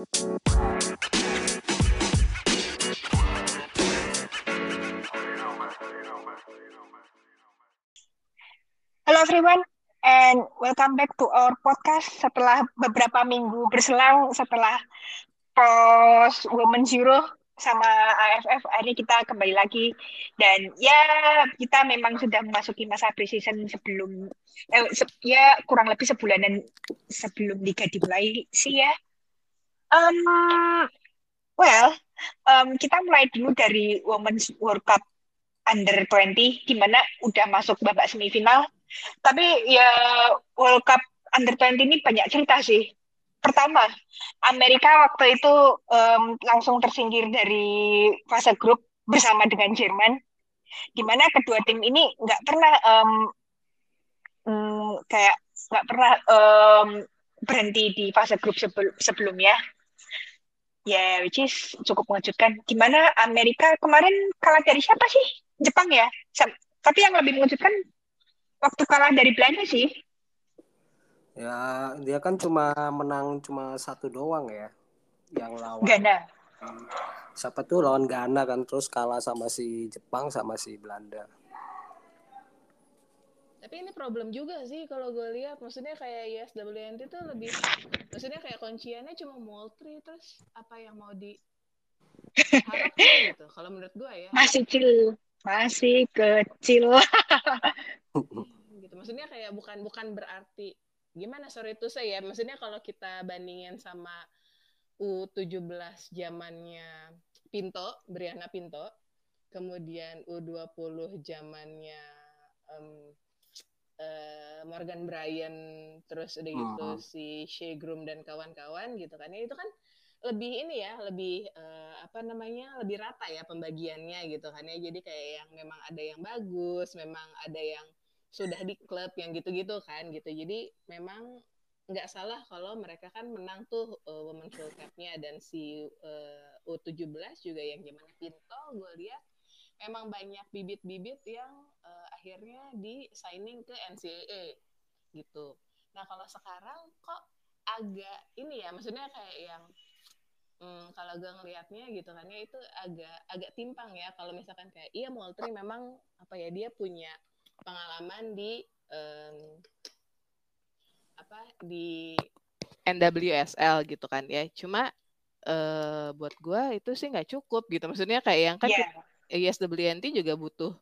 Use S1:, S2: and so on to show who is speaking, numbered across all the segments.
S1: Hello everyone, and welcome back to our podcast. Setelah beberapa minggu berselang setelah post Women Zero sama AFF akhirnya kita kembali lagi. Dan ya kita memang sudah memasuki masa preseason sebelum eh, se ya kurang lebih sebulanan sebelum liga dimulai sih ya um, well um, kita mulai dulu dari Women's World Cup Under 20 di mana udah masuk babak semifinal tapi ya World Cup Under 20 ini banyak cerita sih pertama Amerika waktu itu um, langsung tersingkir dari fase grup bersama dengan Jerman, di mana kedua tim ini nggak pernah um, um, kayak nggak pernah um, berhenti di fase grup sebel sebelumnya. Ya, yeah, which is cukup mengejutkan. Gimana Amerika kemarin kalah dari siapa sih? Jepang ya. Tapi yang lebih mengejutkan waktu kalah dari Belanda sih.
S2: Ya, dia kan cuma menang cuma satu doang ya. Yang lawan.
S1: Ghana.
S2: Siapa tuh lawan Ghana kan terus kalah sama si Jepang sama si Belanda.
S3: Tapi ini problem juga sih kalau gue lihat. Maksudnya kayak USWNT tuh lebih maksudnya kayak kunciannya cuma Moultrie terus apa yang mau di gitu. Kalau menurut gue ya.
S1: Masih kecil. Masih kecil.
S3: gitu. Maksudnya kayak bukan bukan berarti gimana sorry itu saya ya maksudnya kalau kita bandingin sama U17 zamannya Pinto Briana Pinto kemudian U20 zamannya um, uh, Morgan Bryan terus udah gitu uh -huh. si Shea Groom dan kawan-kawan gitu kan. Ya itu kan lebih ini ya lebih uh, apa namanya lebih rata ya pembagiannya gitu kan ya. Jadi kayak yang memang ada yang bagus memang ada yang sudah di klub yang gitu-gitu kan gitu. Jadi memang nggak salah kalau mereka kan menang tuh uh, Women's World Cup-nya. Dan si uh, U17 juga yang zamannya Pinto gue lihat memang banyak bibit-bibit yang akhirnya di signing ke NCAA gitu. Nah kalau sekarang kok agak ini ya maksudnya kayak yang hmm, kalau gue ngelihatnya gitu kan ya itu agak agak timpang ya kalau misalkan kayak iya Moultrie memang apa ya dia punya pengalaman di um, apa di NWSL gitu kan ya cuma uh, buat gue itu sih nggak cukup gitu maksudnya kayak yang kan yeah. ISWNT juga butuh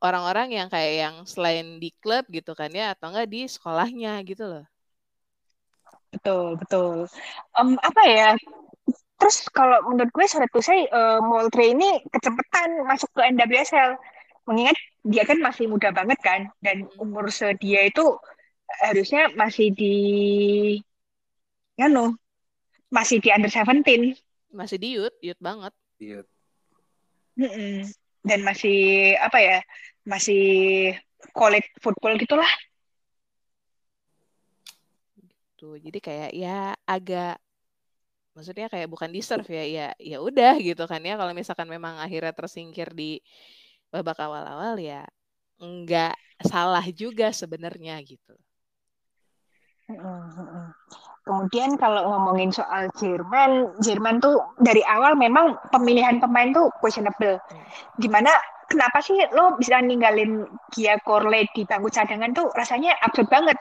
S3: orang-orang yang kayak yang selain di klub gitu kan ya atau enggak di sekolahnya gitu loh.
S1: Betul betul. Um, apa ya? Terus kalau menurut gue sore tuh saya uh, Moultrie ini kecepatan masuk ke NWSL mengingat dia kan masih muda banget kan dan hmm. umur sedia itu harusnya masih di ya no masih di under 17
S3: masih di youth youth banget.
S2: Youth
S1: dan masih apa ya masih college football gitulah.
S3: Gitu. Jadi kayak ya agak maksudnya kayak bukan deserve ya ya ya udah gitu kan ya. Kalau misalkan memang akhirnya tersingkir di babak awal-awal ya nggak salah juga sebenarnya gitu.
S1: Kemudian kalau ngomongin soal Jerman, Jerman tuh dari awal memang pemilihan pemain tuh questionable. Hmm. Gimana kenapa sih lo bisa ninggalin Gia Corle di bangku cadangan tuh rasanya absurd banget.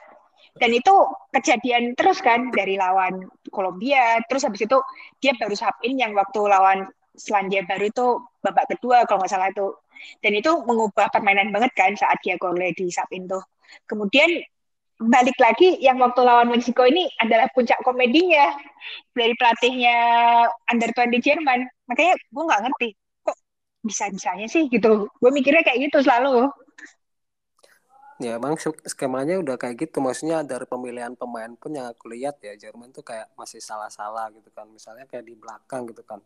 S1: Dan itu kejadian terus kan dari lawan Kolombia, terus habis itu dia baru sapin yang waktu lawan Selandia Baru itu babak kedua kalau nggak salah itu dan itu mengubah permainan banget kan saat dia Corle di sapin tuh kemudian balik lagi yang waktu lawan Meksiko ini adalah puncak komedinya dari pelatihnya under 20 Jerman. Makanya gue nggak ngerti kok bisa bisanya sih gitu. Gue mikirnya kayak gitu selalu.
S2: Ya emang skemanya udah kayak gitu. Maksudnya dari pemilihan pemain pun yang aku lihat ya Jerman tuh kayak masih salah-salah gitu kan. Misalnya kayak di belakang gitu kan.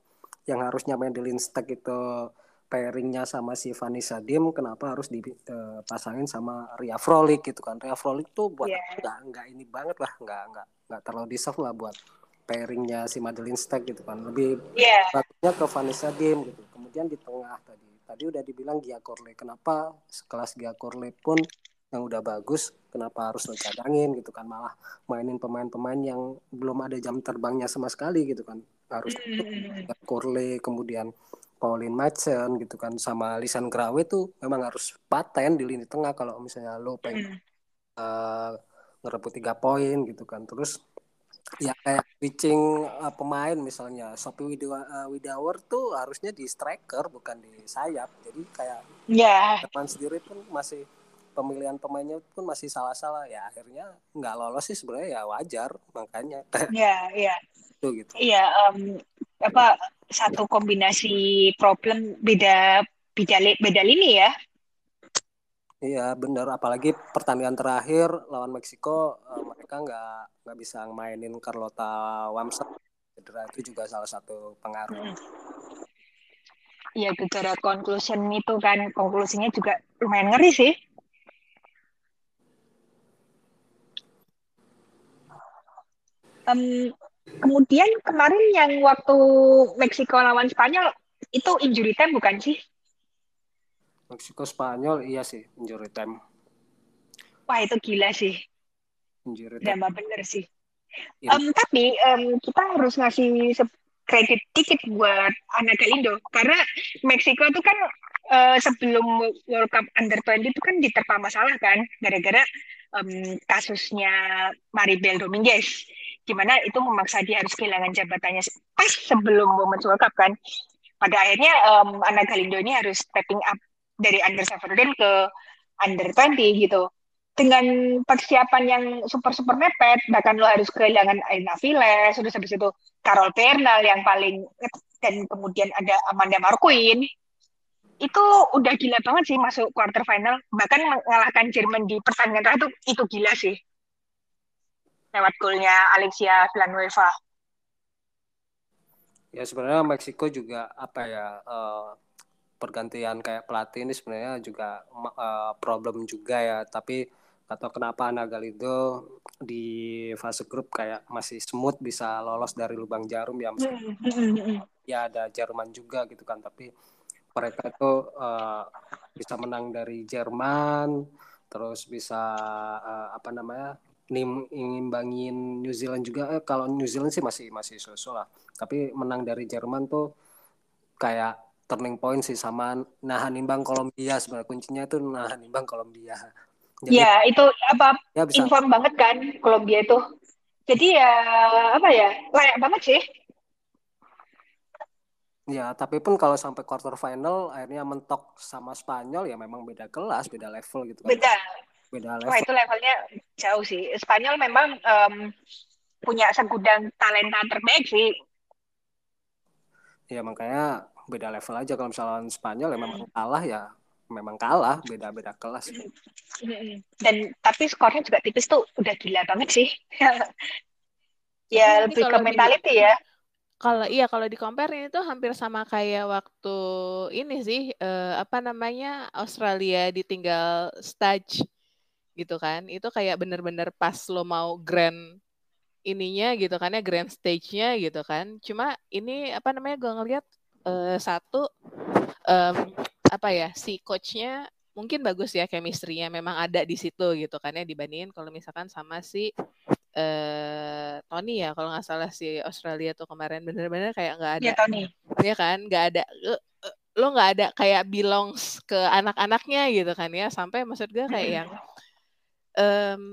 S2: Yang harusnya main di Linstek itu pairingnya sama si Vanessa Dim kenapa harus dipasangin sama Ria Frolik gitu kan? Ria Frolik tuh buat yeah. nggak nggak ini banget lah nggak nggak nggak terlalu deserve lah buat pairingnya si Madeline Stack gitu kan? Lebih yeah. bagusnya ke Vanessa Dim gitu. Kemudian di tengah tadi tadi udah dibilang Gia Corle kenapa sekelas Gia Corle pun yang udah bagus kenapa harus lo cadangin gitu kan? Malah mainin pemain-pemain yang belum ada jam terbangnya sama sekali gitu kan? Harus Kurle kemudian Pauline Madsen gitu kan sama Lisan Grawe tuh memang harus paten di lini tengah kalau misalnya lo pengen uh, ngerebut tiga poin gitu kan. Terus ya kayak pitching uh, pemain misalnya Sopi Widaw uh, Widawer tuh harusnya di striker bukan di sayap. Jadi kayak
S1: ya.
S2: Yeah. sendiri pun masih pemilihan pemainnya pun masih salah-salah. Ya akhirnya nggak lolos sih sebenarnya ya wajar. Makanya
S1: ya ya.
S2: Itu gitu.
S1: Iya um, apa satu kombinasi problem beda beda beda lini ya
S2: Iya benar, apalagi pertandingan terakhir lawan Meksiko uh, mereka nggak nggak bisa mainin Carlota Wamsa cedera itu juga salah satu pengaruh. Hmm.
S1: Iya bicara conclusion itu kan konklusinya juga lumayan ngeri sih. Um, kemudian kemarin yang waktu Meksiko lawan Spanyol itu injury time bukan sih?
S2: Meksiko Spanyol iya sih injury time.
S1: Wah itu gila sih.
S2: Injury
S1: time. bener sih. Ya. Um, tapi um, kita harus ngasih kredit dikit buat anak Galindo karena Meksiko itu kan uh, sebelum World Cup Under 20 itu kan diterpa masalah kan gara-gara um, kasusnya Maribel Dominguez gimana itu memaksa dia harus kehilangan jabatannya pas sebelum momen World Cup kan. Pada akhirnya um, anak Galindo ini harus stepping up dari under 17 ke under 20 gitu. Dengan persiapan yang super-super mepet, bahkan lo harus kehilangan Aina Viles, sudah habis itu Carol Bernal yang paling dan kemudian ada Amanda Marquin itu udah gila banget sih masuk quarter final bahkan mengalahkan Jerman di pertandingan itu itu gila sih lewat golnya Alexia Villanueva.
S2: Ya sebenarnya Meksiko juga apa ya uh, pergantian kayak pelatih ini sebenarnya juga uh, problem juga ya. Tapi atau kenapa Ana Galido di fase grup kayak masih smooth bisa lolos dari lubang jarum ya meskipun ya ada Jerman juga gitu kan. Tapi mereka itu uh, bisa menang dari Jerman terus bisa uh, apa namanya ngimbangin New Zealand juga. Eh, kalau New Zealand sih masih masih susu lah. Tapi menang dari Jerman tuh kayak turning point sih sama nahan imbang Kolombia. Sebenarnya kuncinya itu nahan imbang Kolombia.
S1: Jadi, ya itu apa ya bisa. inform banget kan Kolombia itu. Jadi ya apa ya layak banget sih.
S2: Ya, tapi pun kalau sampai quarter final akhirnya mentok sama Spanyol ya memang beda kelas, beda level gitu
S1: kan. Beda, beda level. Wah itu levelnya jauh sih. Spanyol memang um, punya segudang talenta terbaik sih.
S2: Ya makanya beda level aja kalau misalnya Spanyol ya memang hmm. kalah ya memang kalah beda-beda kelas.
S1: Hmm. Dan tapi skornya juga tipis tuh udah gila banget sih. ya lebih ke mentality ya.
S3: Kalau iya kalau di compare itu hampir sama kayak waktu ini sih eh, apa namanya Australia ditinggal stage gitu kan. Itu kayak bener-bener pas lo mau grand ininya gitu kan ya grand stage-nya gitu kan. Cuma ini apa namanya gue ngeliat uh, satu um, apa ya si coachnya mungkin bagus ya chemistry-nya memang ada di situ gitu kan ya. Dibandingin kalau misalkan sama si uh, Tony ya kalau nggak salah si Australia tuh kemarin. Bener-bener kayak nggak ada
S1: ya, Tony.
S3: ya kan? Nggak ada lo nggak ada kayak belongs ke anak-anaknya gitu kan ya. Sampai maksud gue kayak yang um,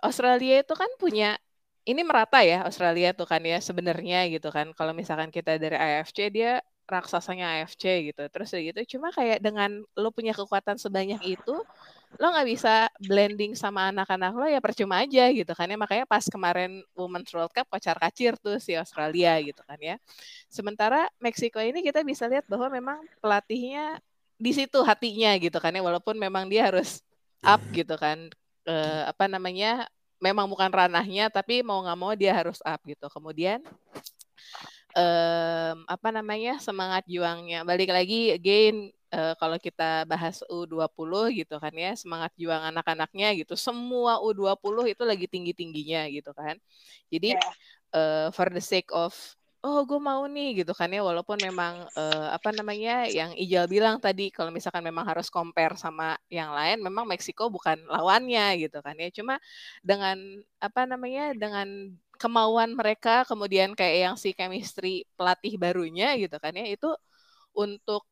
S3: Australia itu kan punya ini merata ya Australia tuh kan ya sebenarnya gitu kan. Kalau misalkan kita dari AFC dia raksasanya AFC gitu. Terus gitu cuma kayak dengan lo punya kekuatan sebanyak itu lo nggak bisa blending sama anak-anak lo ya percuma aja gitu kan ya. Makanya pas kemarin Women's World Cup kocar kacir tuh si Australia gitu kan ya. Sementara Meksiko ini kita bisa lihat bahwa memang pelatihnya di situ hatinya gitu kan ya. Walaupun memang dia harus up gitu kan uh, apa namanya memang bukan ranahnya tapi mau nggak mau dia harus up gitu kemudian um, apa namanya semangat juangnya balik lagi again uh, kalau kita bahas U20 gitu kan ya semangat juang anak-anaknya gitu semua U20 itu lagi tinggi-tingginya gitu kan jadi yeah. Ya. uh, for the sake of oh gue mau nih gitu kan ya walaupun memang uh, apa namanya yang Ijal bilang tadi kalau misalkan memang harus compare sama yang lain memang Meksiko bukan lawannya gitu kan ya. Cuma dengan apa namanya dengan kemauan mereka kemudian kayak yang si chemistry pelatih barunya gitu kan ya itu untuk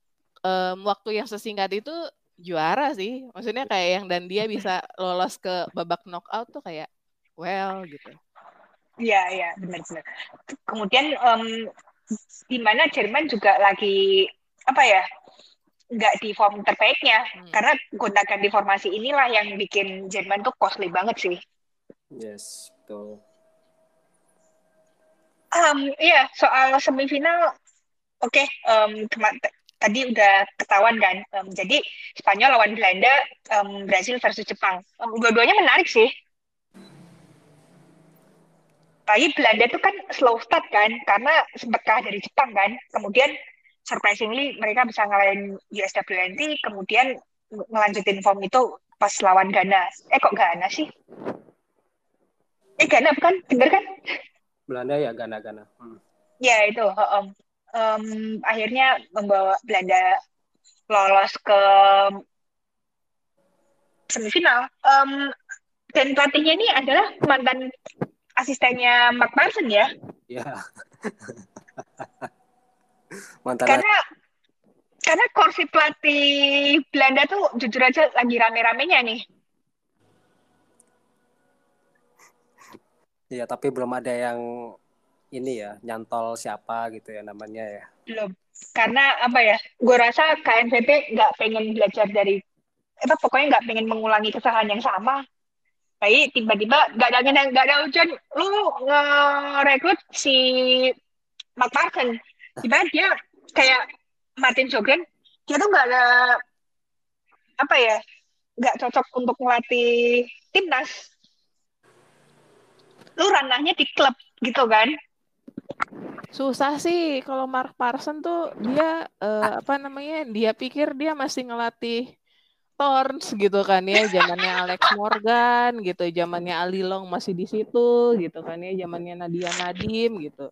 S3: um, waktu yang sesingkat itu juara sih. Maksudnya kayak yang dan dia bisa lolos ke babak knockout tuh kayak well gitu
S1: Iya, iya, benar-benar. Kemudian um, di mana Jerman juga lagi apa ya? nggak di form terbaiknya hmm. karena gunakan di formasi inilah yang bikin Jerman tuh costly banget sih.
S2: Yes, betul.
S1: Um, iya, soal semifinal, oke, okay, um, tadi udah ketahuan kan. Um, jadi Spanyol lawan Belanda, um, Brazil versus Jepang. Um, dua-duanya menarik sih tapi Belanda itu kan slow start kan karena sempat kalah dari Jepang kan. Kemudian surprisingly mereka bisa ngalahin USWNT kemudian ngelanjutin form itu pas lawan Ghana. Eh kok Ghana sih? Eh Ghana bukan? Bener kan?
S2: Belanda ya Ghana Ghana. Hmm.
S1: ya itu um, um, akhirnya membawa Belanda lolos ke semifinal. Um, dan pelatihnya ini adalah mantan asistennya Mark Parson ya.
S2: Iya.
S1: Mantan karena karena kursi pelatih Belanda tuh jujur aja lagi rame-ramenya nih.
S2: Iya, tapi belum ada yang ini ya, nyantol siapa gitu ya namanya ya.
S1: Belum. Karena apa ya, gue rasa KNVB nggak pengen belajar dari, apa pokoknya nggak pengen mengulangi kesalahan yang sama baik tiba-tiba gak ada gak ada hujan. Lu ngerekrut si Mark Parson tiba dia kayak Martin Sogren dia tuh gak ada apa ya gak cocok untuk melatih timnas. Lu ranahnya di klub gitu kan?
S3: Susah sih kalau Mark Parson tuh dia uh, apa namanya dia pikir dia masih ngelatih Thorns gitu kan ya, zamannya Alex Morgan gitu, zamannya Ali Long masih di situ gitu kan ya, zamannya Nadia Nadim gitu.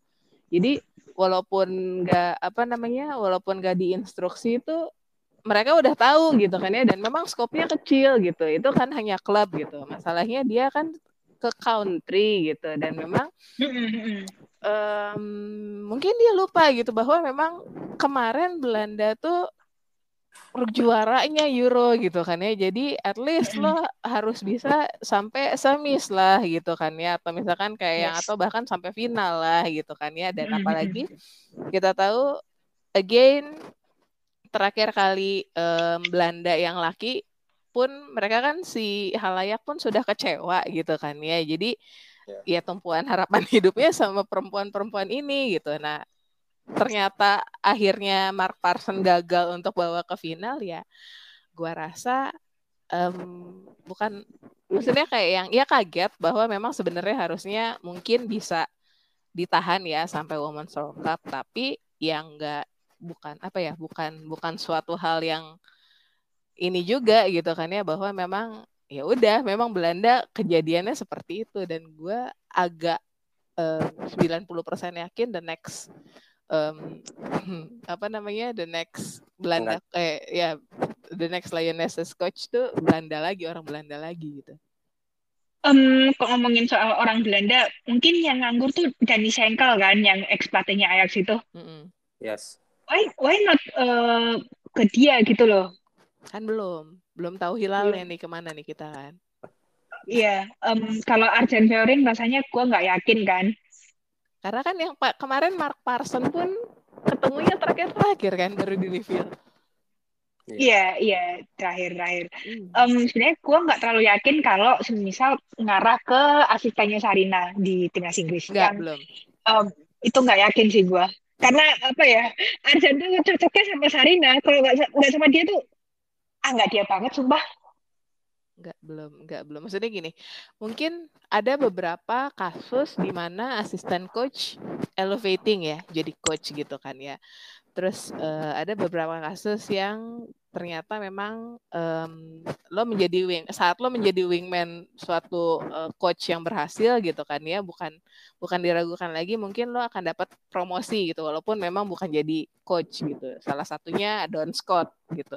S3: Jadi walaupun nggak apa namanya, walaupun nggak diinstruksi itu mereka udah tahu gitu kan ya, dan memang skopnya kecil gitu. Itu kan hanya klub gitu. Masalahnya dia kan ke country gitu dan memang um, mungkin dia lupa gitu bahwa memang kemarin Belanda tuh juaranya Euro gitu kan ya. Jadi at least lo harus bisa sampai semis lah gitu kan ya atau misalkan kayak yes. yang atau bahkan sampai final lah gitu kan ya. Dan apalagi kita tahu again terakhir kali um, Belanda yang laki pun mereka kan si halayak pun sudah kecewa gitu kan ya. Jadi yeah. ya tumpuan harapan hidupnya sama perempuan-perempuan ini gitu. Nah, ternyata akhirnya Mark Parson gagal untuk bawa ke final ya gua rasa um, bukan maksudnya kayak yang ya kaget bahwa memang sebenarnya harusnya mungkin bisa ditahan ya sampai Women's World Cup tapi yang enggak bukan apa ya bukan bukan suatu hal yang ini juga gitu kan ya bahwa memang ya udah memang Belanda kejadiannya seperti itu dan gue agak um, 90% yakin the next um, apa namanya the next Belanda Enggak. eh ya the next Lionesses coach tuh Belanda lagi orang Belanda lagi gitu.
S1: Um, kok ngomongin soal orang Belanda, mungkin yang nganggur tuh Danny Schenkel kan, yang ex pelatihnya Ajax itu. Mm -hmm.
S2: Yes.
S1: Why why not uh, ke dia gitu loh?
S3: Kan belum, belum tahu hilalnya nih ke mana nih kita kan.
S1: Iya, yeah, um, kalau Arjen Fiorin rasanya gue nggak yakin kan.
S3: Karena kan yang pak kemarin Mark Parson pun ketemunya terakhir-terakhir kan baru di reveal.
S1: Iya, iya, terakhir-terakhir. Hmm. Um, sebenarnya gue nggak terlalu yakin kalau misal ngarah ke asistennya Sarina di timnas Inggris.
S3: Nggak, yang, belum.
S1: Um, itu nggak yakin sih gue. Karena apa ya, Arjen tuh cocoknya sama Sarina. Kalau nggak sama dia tuh, ah nggak dia banget, sumpah.
S3: Nggak, belum enggak belum. Maksudnya gini mungkin ada beberapa kasus di mana asisten coach elevating ya jadi coach gitu kan ya. Terus uh, ada beberapa kasus yang ternyata memang um, lo menjadi wing saat lo menjadi wingman suatu uh, coach yang berhasil gitu kan ya bukan bukan diragukan lagi mungkin lo akan dapat promosi gitu walaupun memang bukan jadi coach gitu. Salah satunya Don Scott gitu.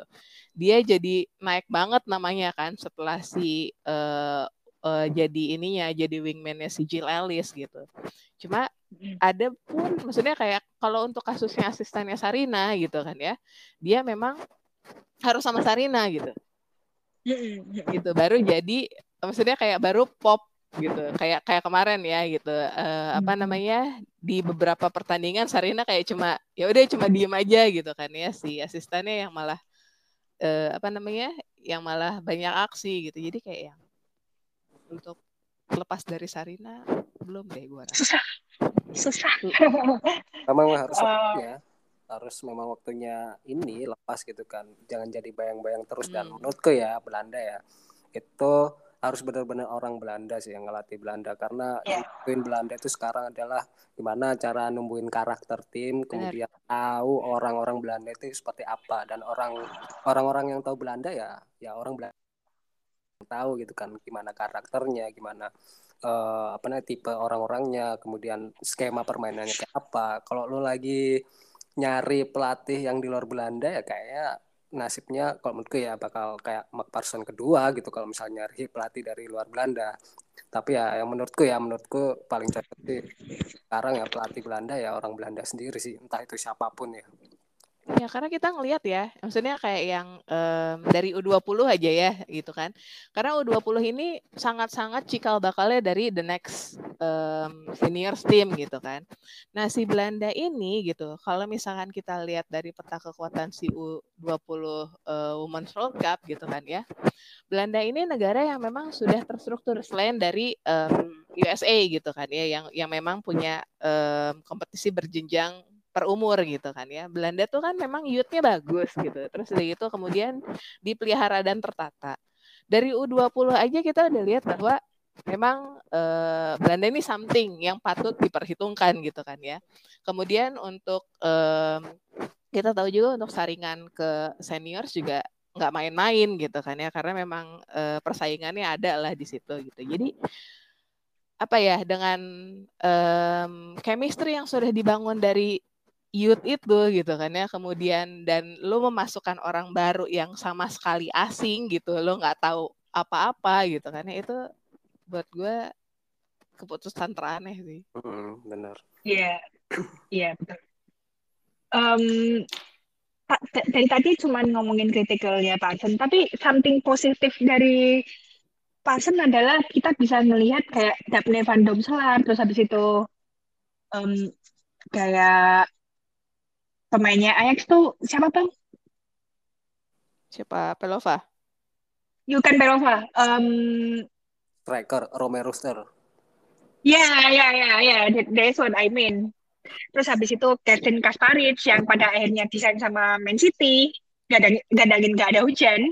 S3: Dia jadi naik banget namanya kan setelah si uh, uh, jadi ininya jadi wingmannya si Jill Ellis gitu. Cuma ada pun maksudnya kayak kalau untuk kasusnya asistennya Sarina gitu kan ya dia memang harus sama Sarina gitu. Gitu baru jadi maksudnya kayak baru pop gitu. Kayak kayak kemarin ya gitu. Uh, apa namanya di beberapa pertandingan Sarina kayak cuma ya udah cuma diem aja gitu kan ya si asistennya yang malah uh, apa namanya yang malah banyak aksi gitu. Jadi kayak yang untuk lepas dari Sarina belum deh gue
S1: susah. Susah.
S2: Memang harus uh, ya harus memang waktunya ini lepas gitu kan. Jangan jadi bayang-bayang terus hmm. dan menurutku ya Belanda ya itu harus benar-benar orang Belanda sih yang ngelatih Belanda. Karena yeah. yang Belanda itu sekarang adalah gimana cara numbuhin karakter tim kemudian tahu orang-orang Belanda itu seperti apa. Dan orang orang-orang yang tahu Belanda ya ya orang Belanda tahu gitu kan gimana karakternya gimana uh, apa namanya tipe orang-orangnya kemudian skema permainannya kayak apa. Kalau lo lagi nyari pelatih yang di luar Belanda ya kayaknya nasibnya kalau menurutku ya bakal kayak Mark Parson kedua gitu kalau misalnya nyari pelatih dari luar Belanda. Tapi ya yang menurutku ya menurutku paling cocok sekarang ya pelatih Belanda ya orang Belanda sendiri sih entah itu siapa pun ya.
S3: Ya karena kita ngelihat ya, maksudnya kayak yang um, dari U20 aja ya gitu kan. Karena U20 ini sangat-sangat cikal bakalnya dari the next um, seniors team gitu kan. Nah si Belanda ini gitu, kalau misalkan kita lihat dari peta kekuatan si U20 uh, Women's World Cup gitu kan ya. Belanda ini negara yang memang sudah terstruktur selain dari um, USA gitu kan ya, yang yang memang punya um, kompetisi berjenjang per umur gitu kan ya. Belanda tuh kan memang youth-nya bagus gitu. Terus dari itu kemudian dipelihara dan tertata. Dari U20 aja kita udah lihat bahwa memang eh, Belanda ini something yang patut diperhitungkan gitu kan ya. Kemudian untuk eh, kita tahu juga untuk saringan ke seniors juga nggak main-main gitu kan ya karena memang eh, persaingannya ada lah di situ gitu. Jadi apa ya dengan um, chemistry yang sudah dibangun dari youth itu gitu kan ya. Kemudian dan lo memasukkan orang baru yang sama sekali asing gitu. Lo nggak tahu apa-apa gitu kan ya. Itu buat gue keputusan teraneh sih.
S2: Mm, benar.
S1: Iya. Yeah. iya yeah, betul um, dari tadi cuma ngomongin kritikalnya Parson tapi something positif dari Parson adalah kita bisa melihat kayak Daphne Van Domselaar terus habis itu um, kayak pemainnya Ajax tuh siapa bang?
S3: Siapa? Pelova?
S1: Yukan Pelova. Um,
S2: Striker Romero Ster.
S1: Ya, ya, ya, ya. That's what I mean. Terus habis itu Kevin Kasparic yang pada akhirnya desain sama Man City, gadang, gadangin gak ada hujan.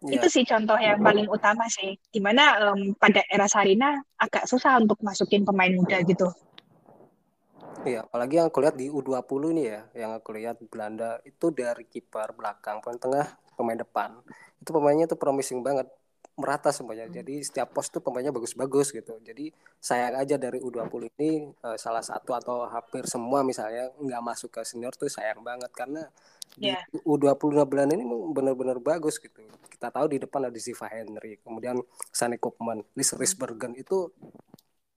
S1: Ya. Itu sih contoh yang paling utama sih. Di mana um, pada era Sarina agak susah untuk masukin pemain muda gitu.
S2: Iya, apalagi yang aku lihat di U20 ini ya, yang aku lihat Belanda itu dari kiper belakang, pemain tengah, pemain depan. Itu pemainnya tuh promising banget, merata semuanya. Hmm. Jadi setiap pos tuh pemainnya bagus-bagus gitu. Jadi sayang aja dari U20 ini uh, salah satu atau hampir semua misalnya nggak masuk ke senior tuh sayang banget karena yeah. di iya. U20 Belanda ini benar-benar bagus gitu. Kita tahu di depan ada Ziva Henry, kemudian Sani Koopman, Liz hmm. Risbergen itu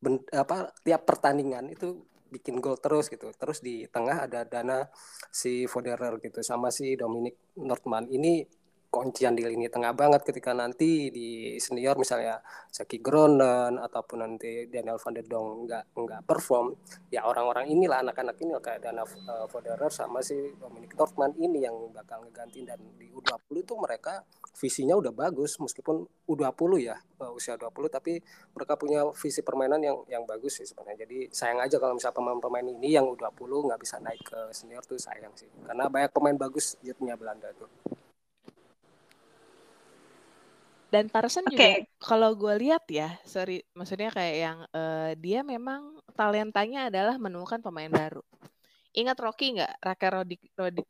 S2: ben, apa tiap pertandingan itu bikin gol terus gitu. Terus di tengah ada Dana si Foderer gitu sama si Dominic Nordman. Ini kuncian di lini tengah banget ketika nanti di senior misalnya Saki Gronen ataupun nanti Daniel van der Dong nggak nggak perform ya orang-orang inilah anak-anak ini kayak Dana uh, Foderer sama si Dominic Nordman ini yang bakal ngeganti. Dan di U20 itu mereka visinya udah bagus meskipun U20 ya uh, usia 20 tapi mereka punya visi permainan yang yang bagus sih sebenarnya. Jadi sayang aja kalau misalnya pemain-pemain ini yang U20 nggak bisa naik ke senior tuh sayang sih. Karena banyak pemain bagus jadinya Belanda tuh
S3: Dan Parson okay. juga kalau gue lihat ya, sorry, maksudnya kayak yang uh, dia memang talentanya adalah menemukan pemain baru. Ingat Rocky nggak? Raka Rodik, Rodik,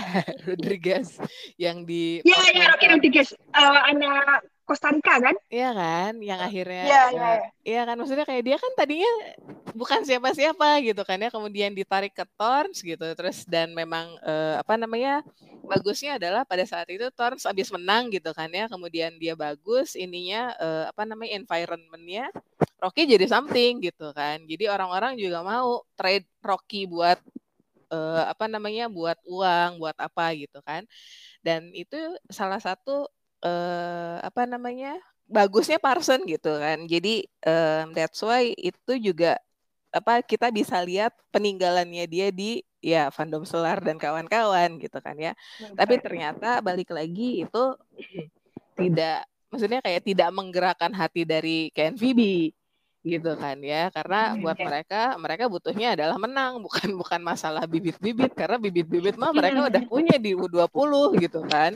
S3: Rodriguez yang di
S1: Iya, iya Rocky Rodriguez, uh, anak Costa Rica kan?
S3: Iya kan, yang akhirnya Iya, iya. Uh, iya kan maksudnya kayak dia kan tadinya bukan siapa-siapa gitu kan ya, kemudian ditarik ke Torns gitu. Terus dan memang uh, apa namanya? bagusnya adalah pada saat itu Torns habis menang gitu kan ya, kemudian dia bagus ininya uh, apa namanya environmentnya Rocky jadi something gitu kan. Jadi orang-orang juga mau trade Rocky buat uh, apa namanya buat uang, buat apa gitu kan. Dan itu salah satu uh, apa namanya? bagusnya Parson gitu kan. Jadi um, that's why itu juga apa kita bisa lihat peninggalannya dia di ya fandom solar dan kawan-kawan gitu kan ya. Tapi ternyata balik lagi itu tidak maksudnya kayak tidak menggerakkan hati dari KNVB gitu kan ya karena buat mereka mereka butuhnya adalah menang bukan bukan masalah bibit-bibit karena bibit-bibit mah mereka udah punya di U20 gitu kan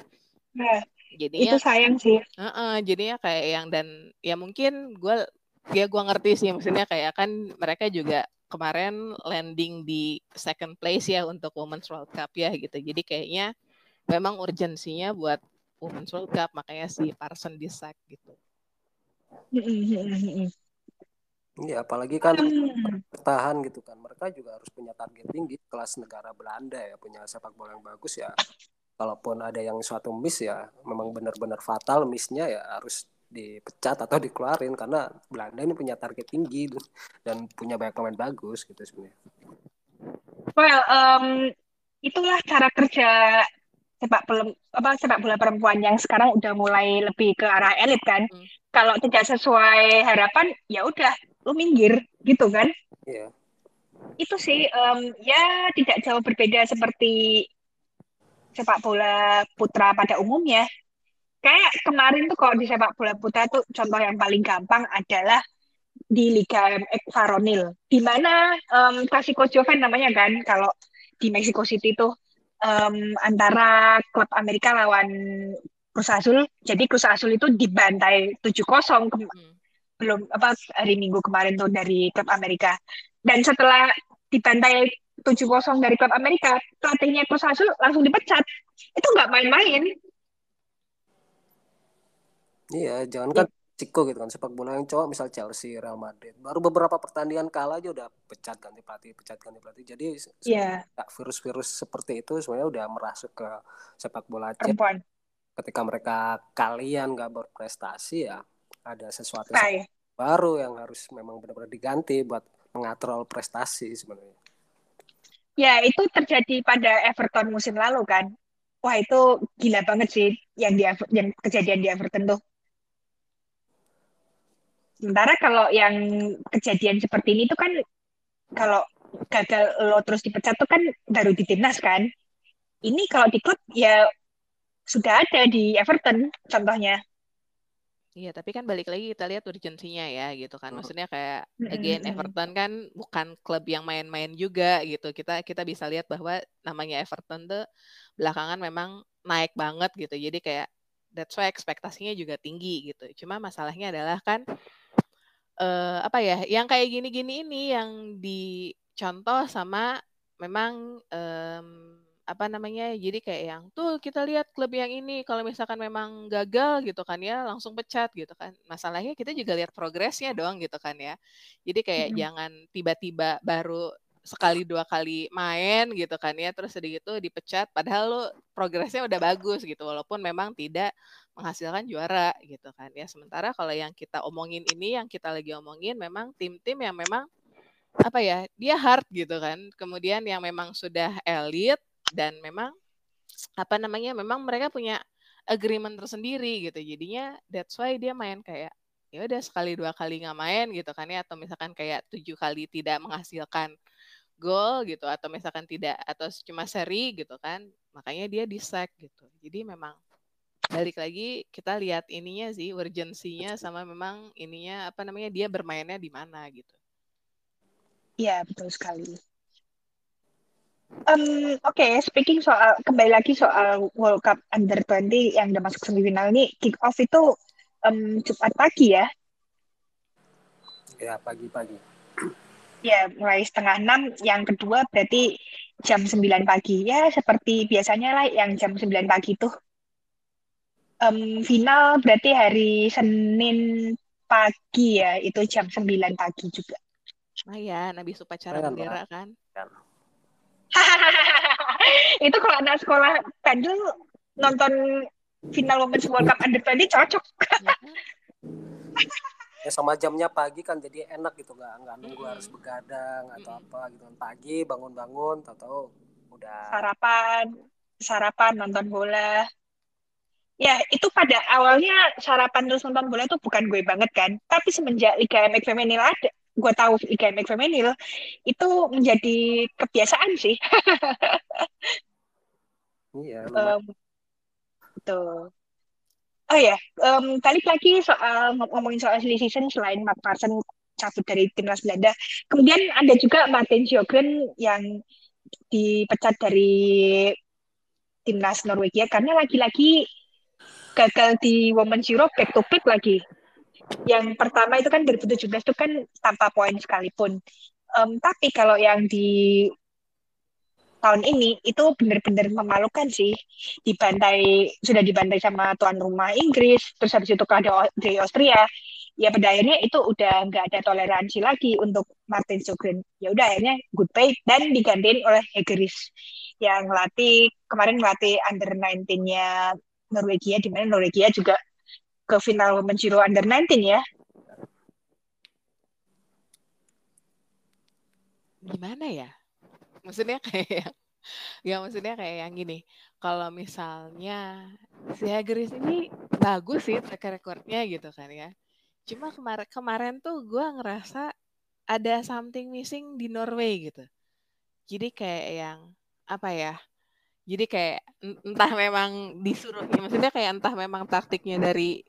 S1: nah, jadinya itu sayang sih
S3: uh -uh, jadinya kayak yang dan ya mungkin gue ya gue ngerti sih maksudnya kayak kan mereka juga kemarin landing di second place ya untuk Women's World Cup ya gitu jadi kayaknya memang urgensinya buat Women's World Cup makanya si Parson di sack gitu
S2: Iya, apalagi kan hmm. bertahan gitu kan. Mereka juga harus punya target tinggi kelas negara Belanda ya, punya sepak bola yang bagus ya. Kalaupun ada yang suatu miss ya, memang benar-benar fatal missnya ya harus dipecat atau dikeluarin karena Belanda ini punya target tinggi dan punya banyak pemain bagus gitu sebenarnya.
S1: Well, um, itulah cara kerja sepak bola apa sepak bola perempuan yang sekarang udah mulai lebih ke arah elit kan. Hmm. Kalau tidak sesuai harapan ya udah lu minggir gitu kan
S2: yeah.
S1: itu sih um, ya tidak jauh berbeda seperti sepak bola putra pada umumnya. Kayak kemarin tuh kalau di sepak bola putra tuh contoh yang paling gampang adalah di Liga MX Varonil di mana um, Clasico Joven namanya kan kalau di Mexico City tuh um, antara klub Amerika lawan Cruz Azul. Jadi Cruz Azul itu dibantai 7-0 ke hmm. belum apa hari Minggu kemarin tuh dari klub Amerika. Dan setelah dibantai 7-0 dari klub Amerika, pelatihnya Azul langsung dipecat. Itu nggak main-main.
S2: Iya, jangan kan Ciko gitu kan sepak bola yang cowok misal Chelsea, Real Madrid baru beberapa pertandingan kalah aja udah pecat ganti pelatih, pecat ganti pelatih. Jadi
S1: yeah.
S2: virus-virus seperti itu sebenarnya udah merasuk ke sepak bola
S1: Perempuan.
S2: Ketika mereka kalian nggak berprestasi ya ada sesuatu baru yang harus memang benar-benar diganti buat mengatrol prestasi sebenarnya.
S1: Ya, itu terjadi pada Everton musim lalu kan. Wah, itu gila banget sih yang di yang kejadian di Everton tuh. Sementara kalau yang kejadian seperti ini tuh kan kalau gagal lo terus dipecat tuh kan baru di timnas kan. Ini kalau di klub ya sudah ada di Everton contohnya.
S3: Iya, tapi kan balik lagi kita lihat urgensinya ya gitu kan. Maksudnya kayak again Everton kan bukan klub yang main-main juga gitu. Kita kita bisa lihat bahwa namanya Everton tuh belakangan memang naik banget gitu. Jadi kayak that's why ekspektasinya juga tinggi gitu. Cuma masalahnya adalah kan uh, apa ya, yang kayak gini-gini ini yang dicontoh sama memang um, apa namanya jadi kayak yang tuh kita lihat klub yang ini kalau misalkan memang gagal gitu kan ya langsung pecat gitu kan. Masalahnya kita juga lihat progresnya doang gitu kan ya. Jadi kayak hmm. jangan tiba-tiba baru sekali dua kali main gitu kan ya terus sedikit tuh dipecat padahal lo progresnya udah bagus gitu walaupun memang tidak menghasilkan juara gitu kan ya. Sementara kalau yang kita omongin ini yang kita lagi omongin memang tim-tim yang memang apa ya dia hard gitu kan. Kemudian yang memang sudah elit dan memang apa namanya memang mereka punya agreement tersendiri gitu. Jadinya that's why dia main kayak ya udah sekali dua kali nggak main gitu kan ya. Atau misalkan kayak tujuh kali tidak menghasilkan gol gitu. Atau misalkan tidak atau cuma seri gitu kan. Makanya dia di sack gitu. Jadi memang balik lagi kita lihat ininya sih urgensinya sama memang ininya apa namanya dia bermainnya di mana gitu.
S1: Iya betul sekali Um, Oke, okay, speaking soal kembali lagi soal World Cup Under 20 yang udah masuk semifinal ini, kick off itu um, Jumat pagi ya.
S2: Ya, pagi-pagi.
S1: Ya, mulai setengah enam. Yang kedua berarti jam 9 pagi. Ya, seperti biasanya lah yang jam 9 pagi itu. Um, final berarti hari Senin pagi ya, itu jam 9 pagi juga.
S3: Ah ya, habis upacara bendera kan.
S1: itu kalau anak sekolah Bandung nonton final Women's World Cup Under 20 cocok.
S3: Ya
S2: sama jamnya pagi kan jadi enak gitu nggak nggak nunggu
S3: Mm-mm.
S2: harus begadang atau
S3: Mm-mm.
S2: apa gitu kan pagi bangun-bangun tahu udah
S1: Sarapan, sarapan nonton bola. Ya, itu pada awalnya sarapan terus nonton bola itu bukan gue banget kan. Tapi semenjak Liga MX Femenil ada, gue tahu MX Femenil itu menjadi kebiasaan sih.
S2: iya.
S1: Em, betul. Oh ya, em, balik lagi soal ngom- ngomongin soal season selain Matt Parson cabut dari timnas Belanda, kemudian ada juga Martin Sjogren yang dipecat dari timnas Norwegia karena lagi-lagi gagal di Women's Euro back to back lagi. Yang pertama itu kan 2017 itu kan tanpa poin sekalipun. Em, tapi kalau yang di tahun ini itu benar-benar memalukan sih. Dibantai sudah dibantai sama tuan rumah Inggris, terus habis itu kalah dari Austria. Ya pada akhirnya itu udah nggak ada toleransi lagi untuk Martin Sjogren. Ya udah akhirnya goodbye dan digantiin oleh Hegeris yang ngelatih kemarin ngelatih under 19-nya Norwegia di mana Norwegia juga ke final Women's Euro under 19 ya.
S3: Gimana ya? Maksudnya kayak ya maksudnya kayak yang gini. Kalau misalnya si Hageris ini bagus sih track recordnya gitu kan ya. Cuma kemarin kemarin tuh gue ngerasa ada something missing di Norway gitu. Jadi kayak yang apa ya? Jadi kayak en- entah memang disuruh, ya maksudnya kayak entah memang taktiknya dari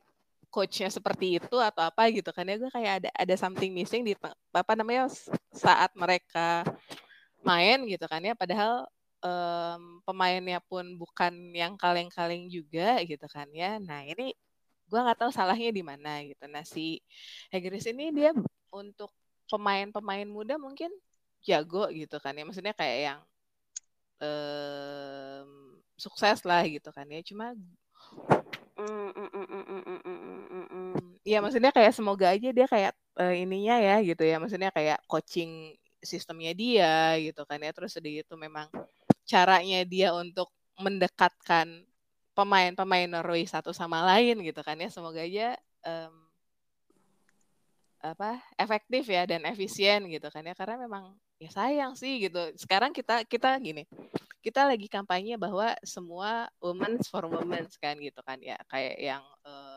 S3: coachnya seperti itu atau apa gitu kan ya. Gue kayak ada ada something missing di apa namanya saat mereka main gitu kan ya. Padahal em, pemainnya pun bukan yang kaleng-kaleng juga gitu kan ya. Nah ini gue nggak tahu salahnya di mana gitu. Nah si Hegeris ini dia untuk pemain-pemain muda mungkin jago gitu kan ya. Maksudnya kayak yang em, sukses lah gitu kan ya. Cuma mm, mm, mm, mm. ya maksudnya kayak semoga aja dia kayak eh, ininya ya gitu ya maksudnya kayak coaching sistemnya dia gitu kan ya. Terus udah gitu memang caranya dia untuk mendekatkan pemain-pemain Norway satu sama lain gitu kan ya. Semoga aja em, apa efektif ya dan efisien gitu kan ya. Karena memang ya sayang sih gitu. Sekarang kita kita gini kita lagi kampanye bahwa semua women's for women's kan gitu kan ya. Kayak yang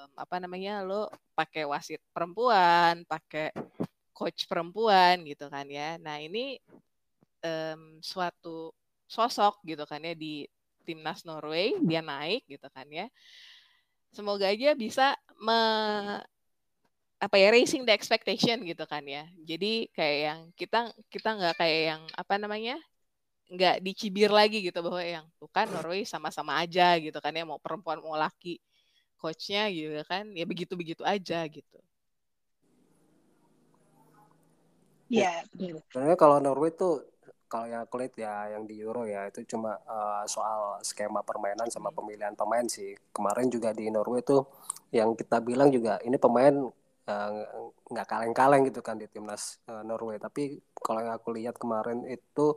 S3: em, apa namanya lo pakai wasit perempuan pakai coach perempuan gitu kan ya. Nah ini em, suatu sosok gitu kan ya di timnas Norway dia naik gitu kan ya. Semoga aja bisa me apa ya raising the expectation gitu kan ya. Jadi kayak yang kita kita nggak kayak yang apa namanya nggak dicibir lagi gitu bahwa yang tuh kan Norway sama-sama aja gitu kan ya mau perempuan mau laki coachnya gitu kan ya begitu begitu aja gitu
S1: Ya, benar.
S2: Sebenarnya kalau Norway tuh kalau yang aku lihat ya yang di Euro ya itu cuma eh, soal skema permainan sama pemilihan pemain sih. Kemarin juga di Norway tuh yang kita bilang juga ini pemain eh, nggak kaleng-kaleng gitu kan di timnas eh, Norway. Tapi kalau yang aku lihat kemarin itu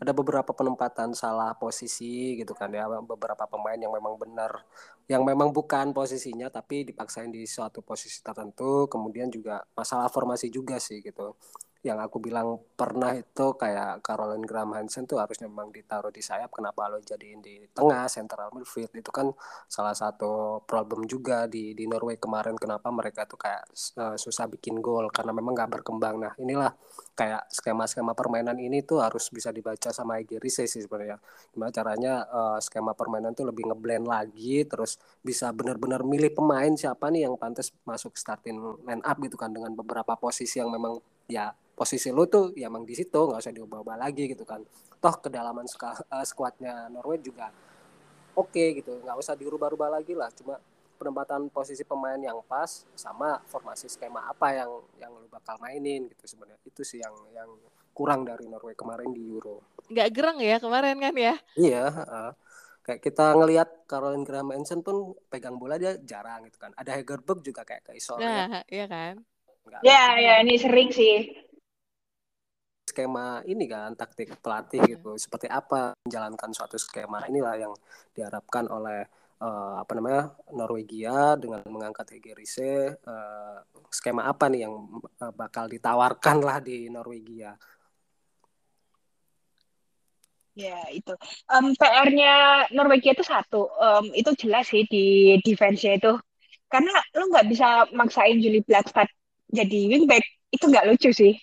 S2: ada beberapa penempatan salah posisi gitu kan ya beberapa pemain yang memang benar yang memang bukan posisinya tapi dipaksain di suatu posisi tertentu kemudian juga masalah formasi juga sih gitu yang aku bilang pernah itu kayak Caroline Graham Hansen tuh harusnya memang ditaruh di sayap kenapa lo jadiin di tengah central midfield? Itu kan salah satu problem juga di di Norway kemarin kenapa mereka tuh kayak uh, susah bikin gol karena memang nggak berkembang. Nah inilah kayak skema-skema permainan ini tuh harus bisa dibaca sama Rize sih sebenarnya. Gimana caranya uh, skema permainan tuh lebih ngeblend lagi terus bisa benar-benar milih pemain siapa nih yang pantas masuk starting line up gitu kan dengan beberapa posisi yang memang ya posisi lu tuh ya emang di situ nggak usah diubah-ubah lagi gitu kan. Toh kedalaman uh, skuadnya Norway juga oke okay, gitu nggak usah dirubah-rubah lagi lah. Cuma penempatan posisi pemain yang pas sama formasi skema apa yang yang lu bakal mainin gitu sebenarnya. Itu sih yang yang kurang dari Norway kemarin di Euro.
S3: Nggak gerang ya kemarin kan ya?
S2: Iya uh, kayak kita ngelihat Caroline Graham Hansen pun pegang bola dia jarang gitu kan. Ada Hegerberg juga kayak ke isol
S3: nah, iya kan
S1: ya ya ini sering sih.
S2: Skema ini kan taktik pelatih gitu. Seperti apa menjalankan suatu skema inilah yang diharapkan oleh uh, apa namanya Norwegia dengan mengangkat Hegerise uh, skema apa nih yang uh, bakal ditawarkan lah di Norwegia?
S1: Ya itu. Um, PR-nya Norwegia itu satu, um, itu jelas sih di defense-nya itu. Karena lu nggak bisa maksain Julie Blakstad jadi wingback, itu nggak lucu sih.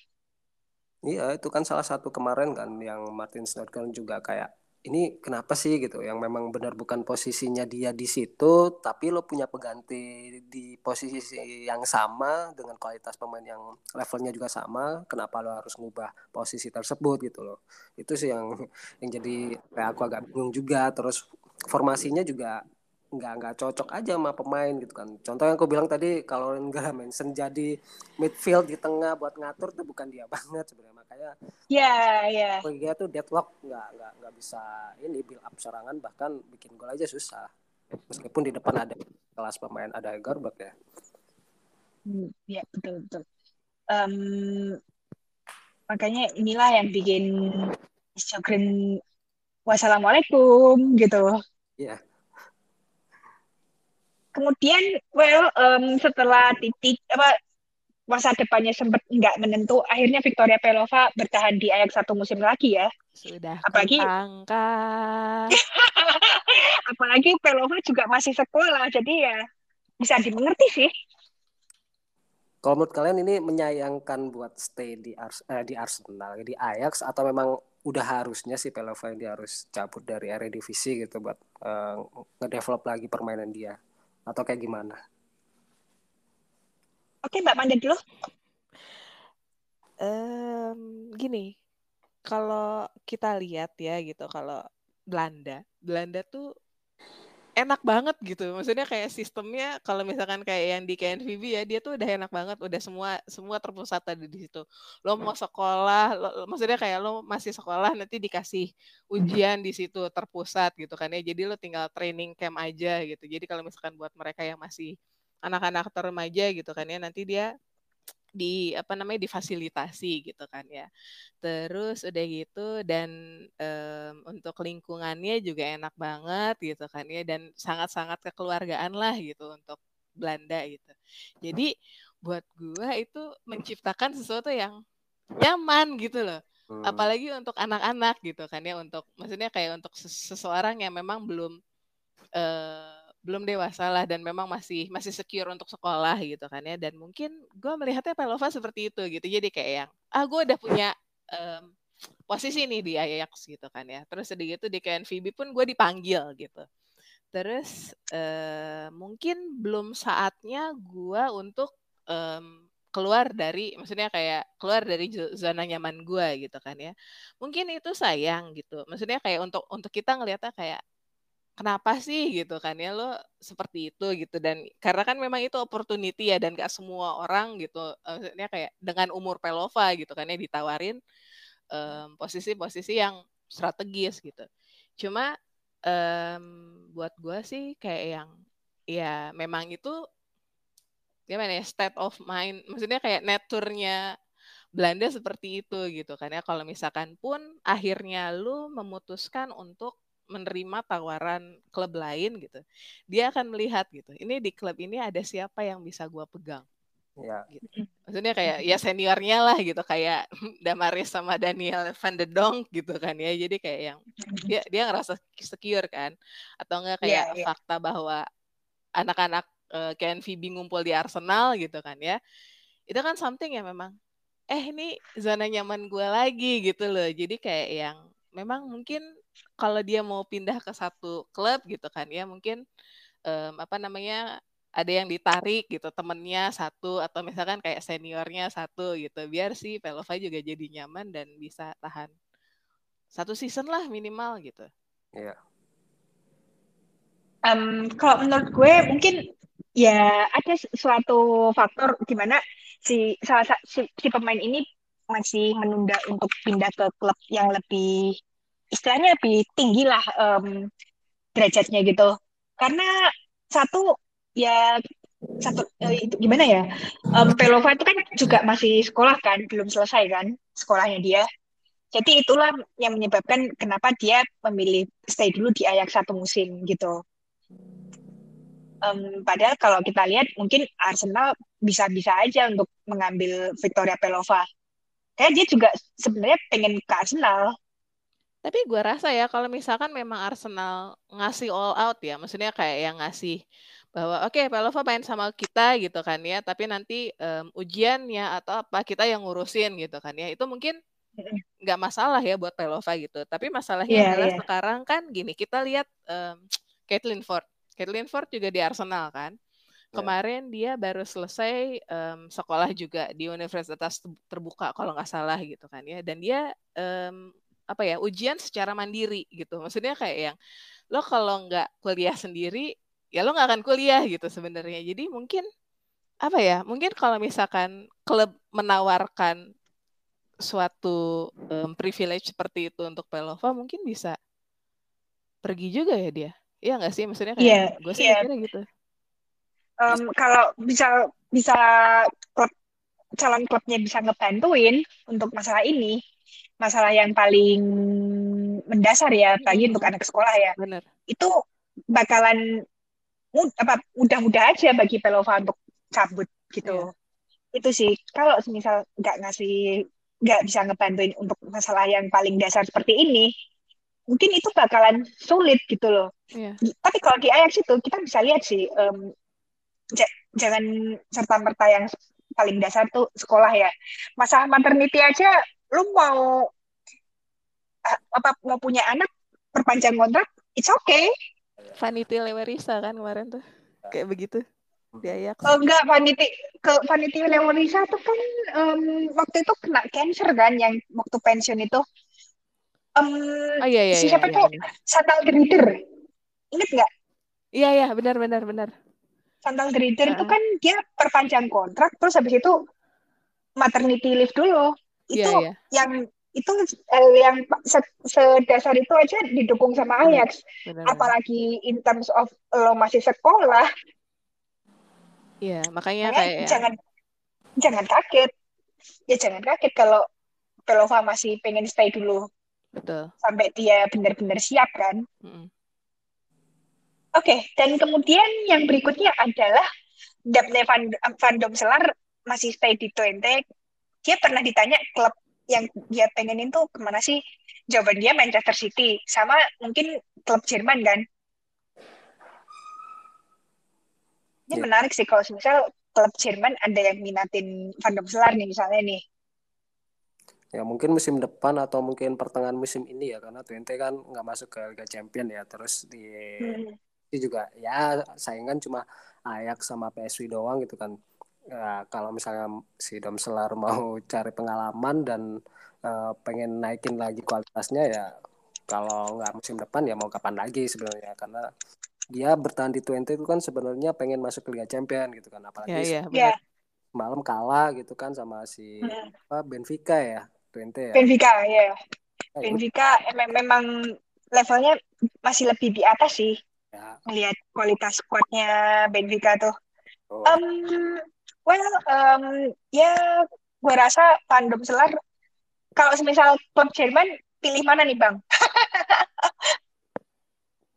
S2: Iya, itu kan salah satu kemarin kan yang Martin Snodgrass juga kayak ini kenapa sih? gitu. Yang memang benar bukan posisinya dia di situ tapi lo punya pengganti di posisi yang sama dengan kualitas pemain yang levelnya juga sama kenapa lo harus ngubah posisi tersebut gitu loh. Itu sih yang yang jadi kayak aku agak bingung juga. Terus formasinya juga nggak nggak cocok aja sama pemain gitu kan. Contoh yang aku bilang tadi kalau enggak Manson jadi midfield di tengah buat ngatur tuh bukan dia banget sebenarnya makanya.
S1: Iya iya.
S2: Dia tuh deadlock nggak nggak nggak bisa ini build up serangan bahkan bikin gol aja susah. Meskipun di depan ada kelas pemain ada Garbak ya.
S1: Hmm, ya betul betul. Um, makanya inilah yang bikin Instagram wassalamualaikum gitu.
S2: Iya
S1: kemudian well um, setelah titik apa masa depannya sempat nggak menentu akhirnya Victoria Pelova bertahan di Ajax satu musim lagi ya.
S3: Sudah
S1: apalagi apalagi Pelova juga masih sekolah jadi ya bisa dimengerti sih.
S2: Kalau menurut kalian ini menyayangkan buat stay di Ars eh, di Arsenal di Ajax atau memang udah harusnya sih Pelova ini harus cabut dari area divisi gitu buat uh, ngedevelop lagi permainan dia atau kayak gimana?
S1: Oke, Mbak Manda dulu.
S3: Um, gini, kalau kita lihat ya gitu, kalau Belanda, Belanda tuh enak banget gitu. Maksudnya kayak sistemnya kalau misalkan kayak yang di KNVB ya, dia tuh udah enak banget, udah semua semua terpusat tadi di situ. Lo mau sekolah, lo, maksudnya kayak lo masih sekolah nanti dikasih ujian di situ terpusat gitu kan ya. Jadi lo tinggal training camp aja gitu. Jadi kalau misalkan buat mereka yang masih anak-anak remaja gitu kan ya, nanti dia di apa namanya difasilitasi gitu kan ya. Terus udah gitu dan um, untuk lingkungannya juga enak banget gitu kan ya dan sangat-sangat kekeluargaan lah gitu untuk Belanda gitu. Jadi buat gua itu menciptakan sesuatu yang nyaman gitu loh. Hmm. Apalagi untuk anak-anak gitu kan ya untuk maksudnya kayak untuk seseorang yang memang belum uh, belum dewasa lah dan memang masih masih secure untuk sekolah gitu kan ya. Dan mungkin gue melihatnya Pelova seperti itu gitu. Jadi kayak yang ah gue udah punya um, posisi nih di Ajax gitu kan ya. Terus sedikit itu di KNVB pun gue dipanggil gitu. Terus uh, mungkin belum saatnya gue untuk um, keluar dari maksudnya kayak keluar dari zona nyaman gue gitu kan ya. Mungkin itu sayang gitu. Maksudnya kayak untuk untuk kita ngelihatnya kayak kenapa sih gitu kan ya lo seperti itu gitu. Dan karena kan memang itu opportunity ya dan gak semua orang gitu maksudnya kayak dengan umur Pelova gitu kan ya ditawarin posisi-posisi um, yang strategis gitu. Cuma um, buat gue sih kayak yang ya memang itu gimana ya state of mind maksudnya kayak naturnya Belanda seperti itu gitu kan ya. Kalau misalkan pun akhirnya lu memutuskan untuk menerima tawaran klub lain gitu, dia akan melihat gitu. Ini di klub ini ada siapa yang bisa gue pegang.
S2: Ya.
S3: Gitu. Maksudnya kayak ya seniornya lah gitu kayak Damaris sama Daniel Van de Donk gitu kan ya. Jadi kayak yang dia dia ngerasa secure kan atau enggak kayak yeah, yeah. fakta bahwa anak-anak uh, KNVB ngumpul di Arsenal gitu kan ya. Itu kan something yang memang eh ini zona nyaman gue lagi gitu loh. Jadi kayak yang memang mungkin kalau dia mau pindah ke satu klub gitu kan ya mungkin um, apa namanya ada yang ditarik gitu temennya satu atau misalkan kayak seniornya satu gitu biar si Pelova juga jadi nyaman dan bisa tahan satu season lah minimal gitu.
S2: Iya.
S1: Um, kalau menurut gue mungkin ya ada suatu faktor di mana si salah si, si pemain ini masih menunda untuk pindah ke klub yang lebih istilahnya lebih tinggi lah um, derajatnya gitu. Karena satu ya satu eh, itu gimana ya? Um, Pelova itu kan juga masih sekolah kan belum selesai kan sekolahnya dia. Jadi itulah yang menyebabkan kenapa dia memilih stay dulu di Ajax satu musim gitu. Um, padahal kalau kita lihat mungkin Arsenal bisa-bisa aja untuk mengambil Victoria Pelova kayak dia juga sebenarnya pengen ke Arsenal
S3: tapi gue rasa ya kalau misalkan memang Arsenal ngasih all out ya, maksudnya kayak yang ngasih bahwa oke okay, Pelova main sama kita gitu kan ya, tapi nanti um, ujiannya atau apa kita yang ngurusin gitu kan ya, itu mungkin nggak masalah ya buat Pelova gitu. Tapi masalahnya yeah, adalah yeah. sekarang kan gini, kita lihat um, Caitlin Ford, Caitlin Ford juga di Arsenal kan. Iya. Kemarin dia baru selesai um, sekolah juga di Universitas Terbuka kalau nggak salah gitu kan ya, dan dia um, apa ya ujian secara mandiri gitu. Maksudnya kayak yang lo kalau nggak kuliah sendiri ya lo nggak akan kuliah gitu sebenarnya. Jadi mungkin apa ya mungkin kalau misalkan klub menawarkan suatu um, privilege seperti itu untuk Pelova mungkin bisa pergi juga ya dia. Iya nggak sih? Maksudnya kayak yeah, gue sih yeah. gitu.
S1: Um, kalau bisa bisa klub calon klubnya bisa ngebantuin untuk masalah ini masalah yang paling mendasar ya bagi untuk anak sekolah ya.
S3: Bener.
S1: Itu bakalan apa mudah-mudah aja bagi Pelova untuk cabut gitu. Yeah. Itu sih kalau misal nggak ngasih nggak bisa ngebantuin untuk masalah yang paling dasar seperti ini, mungkin itu bakalan sulit gitu loh.
S3: Yeah.
S1: Tapi kalau di Ajax itu kita bisa lihat sih um, jangan serta merta yang paling dasar tuh sekolah ya. Masalah maternity aja lu mau apa mau punya anak perpanjang kontrak it's okay.
S3: Vanity Lewerisa kan kemarin tuh. Kayak begitu. Di Ajax.
S1: Oh, enggak Vanity ke Vanity Lewerisa tuh kan um, waktu itu kena cancer kan yang waktu pensiun itu. Um,
S3: oh, iya, iya,
S1: si siapa iya, tuh? iya. Santal Grider. Inget nggak?
S3: Iya iya benar benar benar.
S1: Santal Grider uh -huh. itu kan dia perpanjang kontrak terus habis itu maternity leave dulu itu yeah, yeah. yang itu eh, yang sedasar itu aja didukung sama Ajax benar, apalagi in terms of lo masih sekolah
S3: Iya, makanya, makanya kayak
S1: jangan jangan kaget. Ya jangan kaget kalau Pelova masih pengen stay dulu.
S3: Betul.
S1: Sampai dia benar-benar siap kan. Mm -hmm. Oke, okay, dan kemudian yang berikutnya adalah Daphne Van, Van Domselar masih stay di Twente dia pernah ditanya klub yang dia pengenin tuh ke mana sih? Jawaban dia Manchester City sama mungkin klub Jerman kan? Ini yeah. menarik sih kalau misal klub Jerman ada yang minatin Van der Sar nih misalnya nih.
S2: Ya mungkin musim depan atau mungkin pertengahan musim ini ya karena Twente kan nggak masuk ke Liga Champion ya. Terus di hmm. juga ya saingan cuma Ajax sama PSV doang gitu kan ya, kalau misalnya si Dom Selar mau cari pengalaman dan uh, pengen naikin lagi kualitasnya ya kalau nggak musim depan ya mau kapan lagi sebenarnya. Karena dia bertahan di Twente itu kan sebenarnya pengen masuk ke Liga Champion gitu kan. Apalagi
S3: yeah, yeah,
S2: malam kalah gitu kan sama si hmm. apa Benfica ya Twente ya?
S1: Benfica ya nah, Benfica emang memang levelnya masih lebih di atas sih. Ya. melihat kualitas squadnya Benfica tuh. Oh. um, Well, um, ya gue rasa fandom selar kalau semisal klub Jerman pilih mana nih bang?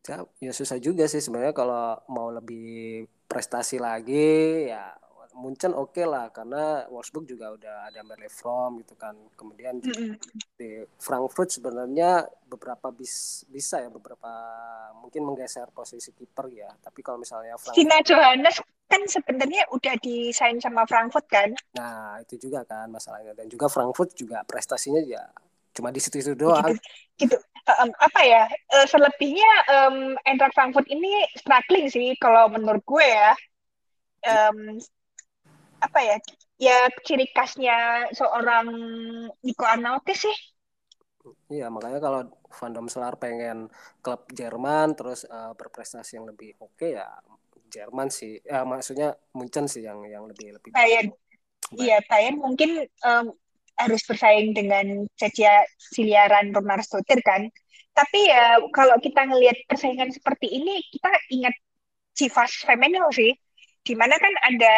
S2: ya, ya susah juga sih sebenarnya kalau mau lebih prestasi lagi ya Munchen oke okay lah karena Wolfsburg juga udah ada Merle From gitu kan. Kemudian mm -hmm. di Frankfurt sebenarnya beberapa bis, bisa ya beberapa mungkin menggeser posisi kiper ya. Tapi kalau misalnya
S1: Frankfurt Sina Johannes kan sebenarnya udah disain sama Frankfurt kan?
S2: Nah itu juga kan masalahnya. Dan juga Frankfurt juga prestasinya ya cuma di situ-situ doang.
S1: gitu, gitu. Um, apa ya? Uh, selebihnya um, Eintracht Frankfurt ini struggling sih kalau menurut gue ya. Um, apa ya ya ciri khasnya seorang Nico Arnauke sih.
S2: Iya makanya kalau Van Dam Slar pengen klub Jerman terus uh, berprestasi yang lebih oke okay, ya Jerman sih. Ya maksudnya Munchen sih yang yang lebih lebih
S1: Bayern. iya Bayern mungkin um, harus bersaing dengan Cecia Siliaran Ronaldotir kan. Tapi ya kalau kita ngelihat persaingan seperti ini kita ingat Chivas Femenil sih. Di mana kan ada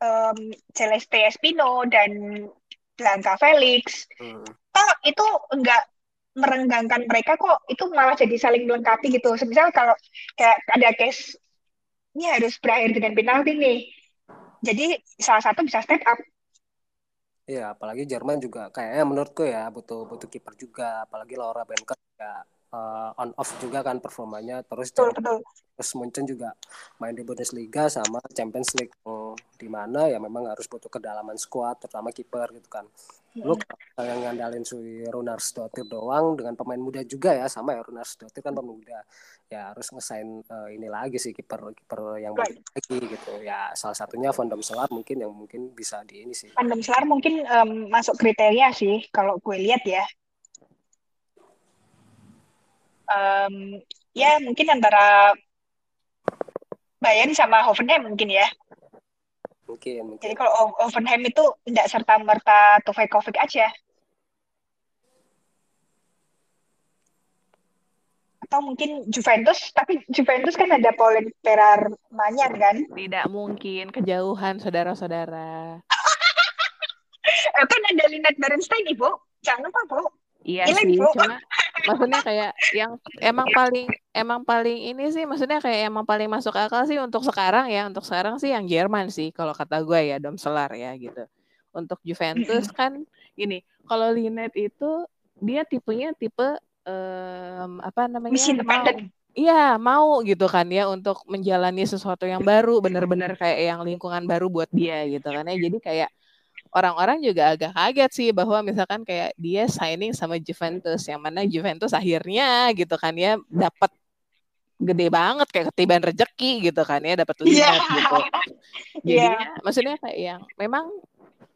S1: um, Celeste Espino dan Blanca Felix hmm. toh itu enggak merenggangkan mereka kok itu malah jadi saling melengkapi gitu. Misal kalau kayak ada case ini harus berakhir dengan penalti nih. Jadi salah satu bisa step up.
S2: Iya, apalagi Jerman juga kayaknya menurutku ya butuh butuh kiper juga, apalagi Laura Benker ya uh, on off juga kan performanya. Terus betul, betul. terus Munchen juga main di Bundesliga sama Champions League oh, di mana ya memang harus butuh kedalaman skuad terutama kiper gitu kan. Lu yang ngandalin si Runars Dotir doang dengan pemain muda juga ya sama ya Runars Dotir kan pemain muda. Ya harus ngesain uh, ini lagi sih kiper kiper yang right. lagi gitu. Ya salah satunya Van Dam Selar mungkin yang mungkin bisa di ini sih.
S1: Van Dam Selar mungkin um, masuk kriteria sih kalau gue lihat ya um, ya mungkin antara Bayern sama Hoffenheim mungkin ya.
S2: Mungkin, mungkin.
S1: Jadi kalau Hoffenheim itu tidak serta merta Tufekovic aja. Atau mungkin Juventus, tapi Juventus kan ada Paulin Perar Manyan kan?
S3: Tidak mungkin, kejauhan saudara-saudara.
S1: kan ada Linet Berenstein, Ibu. Jangan lupa, Bu.
S3: Iya sih, cuma maksudnya kayak yang emang paling emang paling ini sih maksudnya kayak emang paling masuk akal sih untuk sekarang ya untuk sekarang sih yang Jerman sih kalau kata gue ya Dom Selar ya gitu. Untuk Juventus kan gini kalau Linet itu dia tipenya tipe um, apa namanya mau Iya mau gitu kan ya untuk menjalani sesuatu yang baru benar-benar kayak yang lingkungan baru buat dia gitu kan ya. Jadi kayak orang-orang juga agak kaget sih bahwa misalkan kayak dia signing sama Juventus yang mana Juventus akhirnya gitu kan ya dapat gede banget kayak ketiban rejeki gitu kan ya dapat lihat yeah. gitu. Jadi yeah. maksudnya kayak yang memang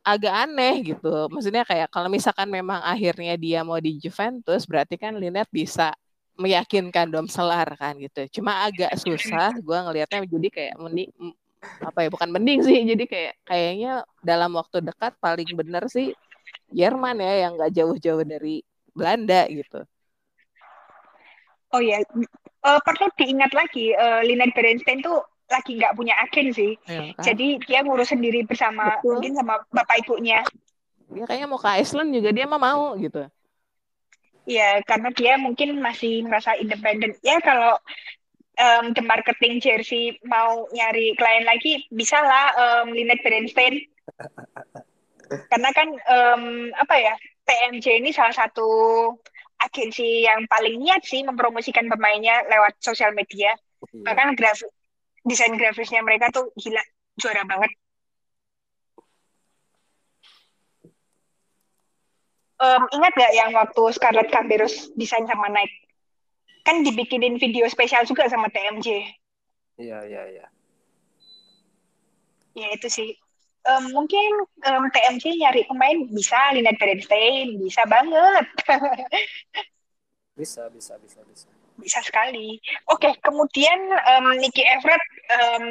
S3: agak aneh gitu. Maksudnya kayak kalau misalkan memang akhirnya dia mau di Juventus berarti kan Linet bisa meyakinkan Dom Selar kan gitu. Cuma agak susah gue ngelihatnya jadi kayak apa ya bukan mending sih jadi kayak kayaknya dalam waktu dekat paling bener sih Jerman ya yang nggak jauh-jauh dari Belanda gitu.
S1: Oh ya, uh, perlu diingat lagi uh, Linet Berenstein tuh lagi nggak punya agen sih. Ya, kan? Jadi dia ngurus sendiri bersama Betul. mungkin sama bapak ibunya.
S3: Dia kayaknya mau ke Iceland juga dia mah mau gitu.
S1: Iya, karena dia mungkin masih merasa independen. Ya kalau um, the marketing jersey mau nyari klien lagi, bisa lah um, Linet Bernstein. Karena kan um, apa ya, TMJ ini salah satu agensi yang paling niat sih mempromosikan pemainnya lewat sosial media. Iya. Bahkan graf desain grafisnya mereka tuh gila, juara banget. Um, ingat gak yang waktu Scarlett Camberos desain sama Nike? Kan dibikinin video spesial juga sama TMJ.
S2: Iya, iya, iya.
S1: Ya itu sih. Um, mungkin um, TMJ nyari pemain bisa Linet Bernstein, bisa banget.
S2: bisa, bisa, bisa, bisa.
S1: Bisa sekali. Oke, kemudian um, Nicky Everett um,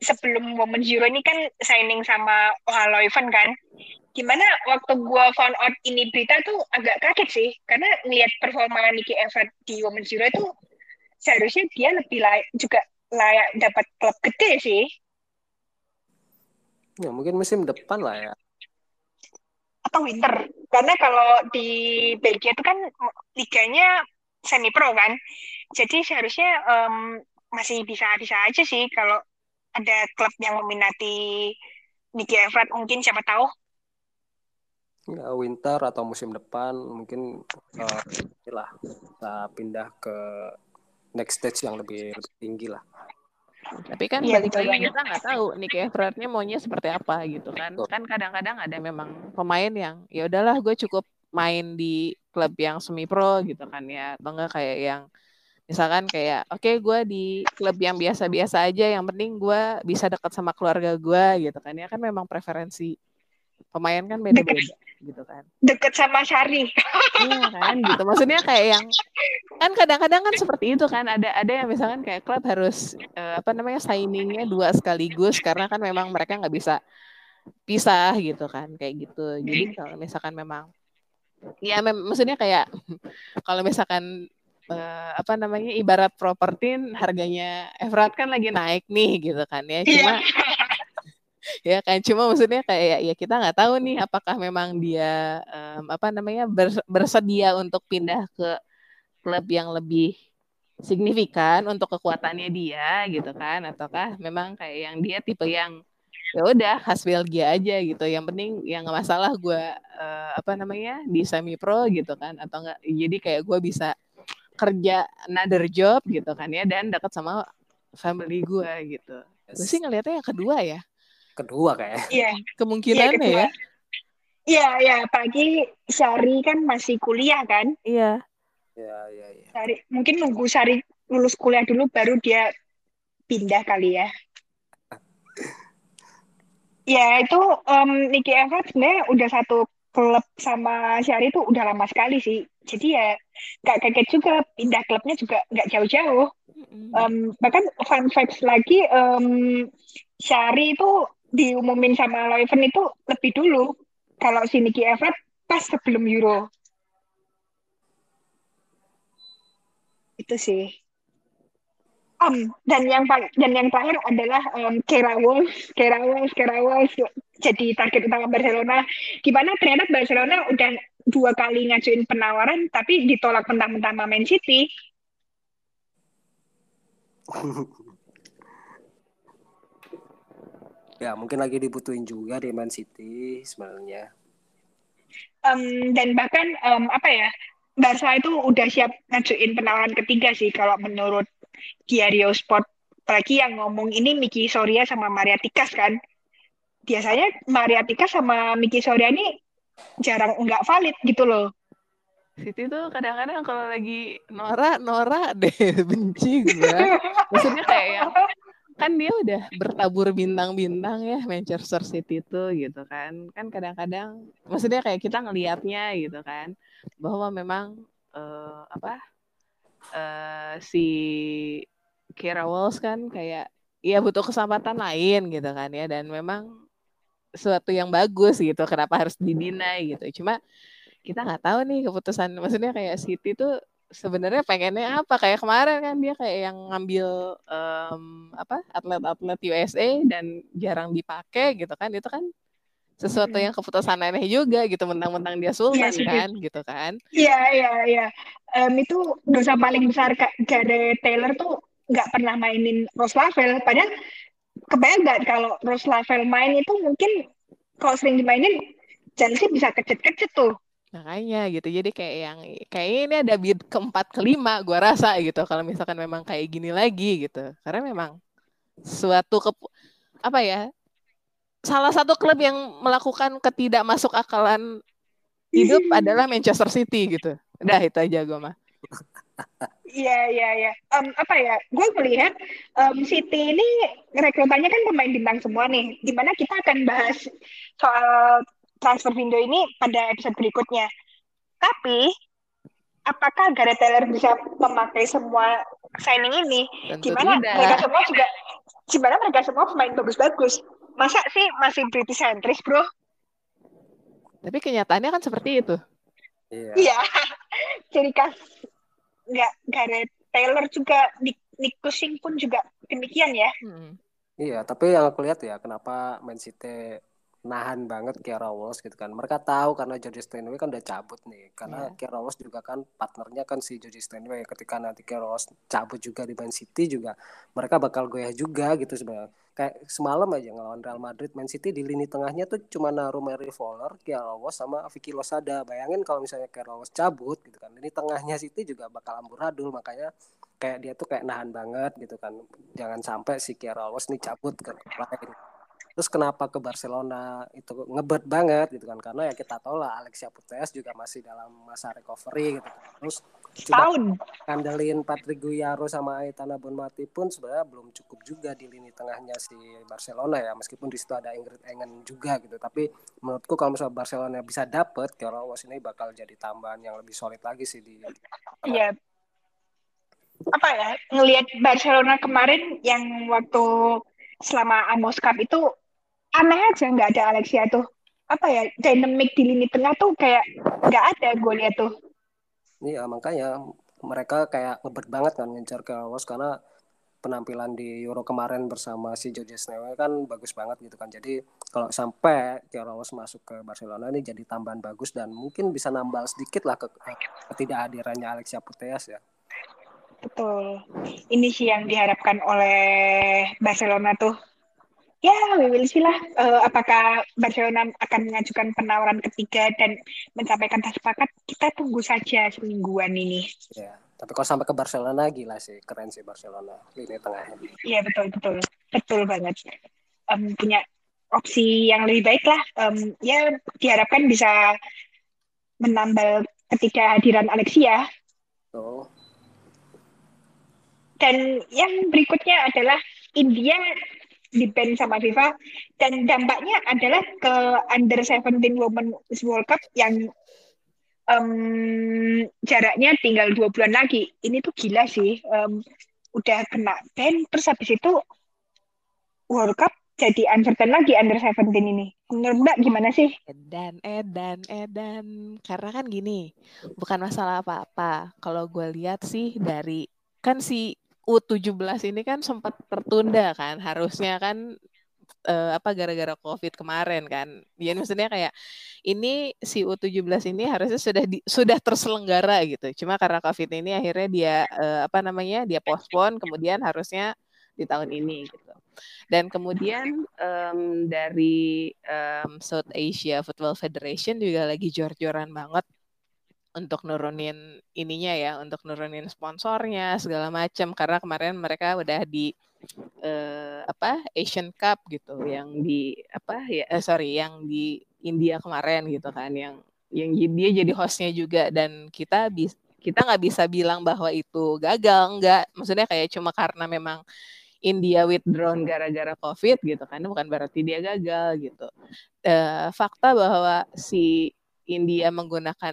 S1: sebelum momen Zero ini kan signing sama Ohaloiven kan gimana waktu gue found out ini berita tuh agak kaget sih. Karena lihat performa Nicky Everett di Women's Zero itu seharusnya dia lebih layak juga layak dapat klub gede sih.
S2: Ya mungkin musim depan lah ya.
S1: Atau winter. Karena kalau di Belgia itu kan liganya semi pro kan. Jadi seharusnya um, masih bisa bisa aja sih kalau ada klub yang meminati Nicky Everett mungkin siapa tahu
S2: ya, winter atau musim depan mungkin uh, inilah kita pindah ke next stage yang lebih, lebih tinggi lah.
S3: Tapi kan ya, balik lagi kita nggak tahu nih kayak Frednya maunya seperti apa gitu kan. Betul. Kan kadang-kadang ada memang pemain yang ya udahlah gue cukup main di klub yang semi pro gitu kan ya. Atau enggak kayak yang misalkan kayak oke okay, gue di klub yang biasa-biasa aja yang penting gue bisa dekat sama keluarga gue gitu kan ya kan memang preferensi pemain kan beda-beda gitu kan.
S1: Deket sama Syari.
S3: Iya kan gitu. Maksudnya kayak yang kan kadang-kadang kan seperti itu kan. Ada ada yang misalkan kayak klub harus uh, apa namanya signingnya dua sekaligus karena kan memang mereka nggak bisa pisah gitu kan kayak gitu. Jadi kalau misalkan memang ya mem maksudnya kayak kalau misalkan uh, apa namanya ibarat properti harganya Everat kan lagi naik nih gitu kan ya. Cuma ya kan cuma maksudnya kayak ya kita nggak tahu nih apakah memang dia um, apa namanya bersedia untuk pindah ke klub yang lebih signifikan untuk kekuatannya dia gitu kan ataukah memang kayak yang dia tipe yang ya udah khas Belgia aja gitu. Yang penting yang nggak masalah gue uh, apa namanya di semi pro gitu kan atau enggak jadi kayak gue bisa kerja another job gitu kan ya dan dekat sama family gue gitu. Gue sih ngelihatnya yang kedua ya
S2: kedua kayak
S1: iya
S3: kemungkinan
S1: iya,
S3: ya
S1: iya iya pagi Syari kan masih kuliah kan
S3: iya
S2: Ya, ya, ya.
S1: Sari, mungkin nunggu Sari lulus kuliah dulu baru dia pindah kali ya. ya itu um, Nicky Evans sebenarnya udah satu klub sama Syari itu udah lama sekali sih. Jadi ya gak kaget juga pindah klubnya juga nggak jauh-jauh. Um, bahkan fun facts lagi um, Syari itu diumumin sama Leuven itu lebih dulu. Kalau si Nicky Evans pas sebelum Euro. itu sih um, dan yang dan yang terakhir adalah um, Kera Wolf Kera Wolf Kera Wolf jadi target utama Barcelona gimana ternyata Barcelona udah dua kali ngajuin penawaran tapi ditolak mentah-mentah sama Man City
S2: ya mungkin lagi dibutuhin juga di Man City sebenarnya
S1: um, dan bahkan um, apa ya Barca itu udah siap ngajuin penawaran ketiga sih kalau menurut Diario Sport. Apalagi yang ngomong ini Miki Soria sama Maria Tikas kan. Biasanya Maria Tikas sama Miki Soria ini jarang nggak valid gitu loh.
S3: Siti tuh kadang-kadang kalau lagi Nora, Nora deh benci gue. Maksudnya kayak yang kan dia udah bertabur bintang-bintang ya Manchester City itu gitu kan. Kan kadang-kadang maksudnya kayak kita ngelihatnya gitu kan bahwa memang uh, apa uh, si Kira Walls kan kayak ya butuh kesempatan lain gitu kan ya. Dan memang suatu yang bagus gitu kenapa harus didinai gitu. Cuma kita nggak tahu nih keputusan maksudnya kayak City tuh sebenarnya pengennya apa? Kayak kemarin kan dia kayak yang ngambil um, apa atlet-atlet USA dan jarang dipakai gitu kan. Itu kan sesuatu yang keputusan aneh juga gitu mentang-mentang dia sultan ya, kan gitu kan.
S1: Iya iya iya. Um, itu dosa paling besar kak Gareth Taylor tuh nggak pernah mainin Rose Lavelle padahal kebayang nggak kalau Rose Lavelle main itu mungkin kalau sering dimainin Chelsea bisa kecet-kecet tuh
S3: Makanya gitu. Jadi kayak yang kayak ini ada bid keempat kelima gue rasa gitu kalau misalkan memang kayak gini lagi gitu. Karena memang suatu ke apa ya? Salah satu klub yang melakukan ketidak masuk akalan hidup adalah Manchester City gitu. Udah itu aja gue mah.
S1: Iya iya iya. Um, apa ya? Gue melihat um, City ini rekrutannya kan pemain bintang semua nih. Di mana kita akan bahas soal transfer window ini pada episode berikutnya. Tapi apakah Gareth Taylor bisa memakai semua signing ini? Tentu gimana tidak. mereka semua juga gimana mereka semua pemain bagus-bagus? Masa sih masih British centris, Bro?
S3: Tapi kenyataannya kan seperti itu.
S1: Iya. Iya. Jadi kas nggak Gareth Taylor juga Nick, Nick Cushing pun juga demikian ya. Hmm.
S2: Iya, tapi yang aku lihat ya kenapa Man City nahan banget Kiara Walsh gitu kan. Mereka tahu karena George Steinway kan udah cabut nih. Karena yeah. Kiara Walsh juga kan partnernya kan si George Steinway. Ketika nanti Kiara Walsh cabut juga di Man City juga mereka bakal goyah juga gitu sebenarnya. Kayak semalam aja ngelawan Real Madrid, Man City di lini tengahnya tuh cuma naruh Mary Fowler, Kiara Walsh sama Vicky Losada. Bayangin kalau misalnya Kiara Walsh cabut gitu kan. Lini tengahnya City juga bakal amburadul makanya kayak dia tuh kayak nahan banget gitu kan. Jangan sampai si Kiara Walsh nih cabut ke lain Terus kenapa ke Barcelona itu ngebet banget gitu kan karena ya kita tahu lah Alexia Putellas juga masih dalam masa recovery gitu. Terus
S1: tahun
S2: kandelin Patrick Guyaro sama Aitana Bonmati pun sebenarnya belum cukup juga di lini tengahnya si Barcelona ya meskipun di situ ada Ingrid Engen juga gitu. Tapi menurutku kalau misalnya Barcelona bisa dapet Keylor ini bakal jadi tambahan yang lebih solid lagi sih di
S1: Iya. apa ya ngelihat Barcelona kemarin yang waktu selama Amos Cup itu aneh aja nggak ada Alexia tuh apa ya dynamic di lini tengah tuh kayak nggak ada gue lihat tuh
S2: Iya makanya mereka kayak ngebet banget kan ngejar ke Ramos karena penampilan di Euro kemarin bersama si Jorge Snewe kan bagus banget gitu kan. Jadi kalau sampai Ramos masuk ke Barcelona ini jadi tambahan bagus dan mungkin bisa nambal sedikit lah ke, ketidakhadirannya Alexia Putellas ya.
S1: Betul. Ini sih yang diharapkan oleh Barcelona tuh ya we will see lah uh, apakah Barcelona akan mengajukan penawaran ketiga dan mencapai kata sepakat. Kita tunggu saja semingguan ini.
S2: Ya tapi kalau sampai ke Barcelona gila sih. Keren sih Barcelona lini tengahnya
S1: iya betul betul. Betul banget. Um, punya opsi yang lebih baik lah. Um, ya diharapkan bisa menambal ketidakhadiran Alexia.
S2: Oh.
S1: dan yang berikutnya adalah India ban sama FIFA dan dampaknya adalah ke under 17 Women's World Cup yang um, jaraknya tinggal dua bulan lagi. Ini tuh gila sih. Um, udah kena ban terus habis itu World Cup jadi uncertain lagi under 17 ini. Menurut Mbak gimana sih?
S3: Edan, edan, edan. Karena kan gini, bukan masalah apa-apa. Kalau gue lihat sih dari kan si U17 ini kan sempat tertunda kan harusnya kan uh, apa gara-gara Covid kemarin kan. Ya maksudnya kayak ini si U17 ini harusnya sudah di, sudah terselenggara gitu. Cuma karena Covid ini akhirnya dia uh, apa namanya? dia postpone kemudian harusnya di tahun ini gitu. Dan kemudian um, dari um, South Asia Football Federation juga lagi jor-joran banget untuk nurunin ininya ya, untuk nurunin sponsornya segala macam karena kemarin mereka udah di uh, apa Asian Cup gitu yang di apa ya eh, sorry yang di India kemarin gitu kan yang yang dia jadi hostnya juga. Dan kita bisa kita nggak bisa bilang bahwa itu gagal nggak. Maksudnya kayak cuma karena memang India withdrawn gara-gara COVID gitu kan bukan berarti dia gagal gitu. Uh, fakta bahwa si India menggunakan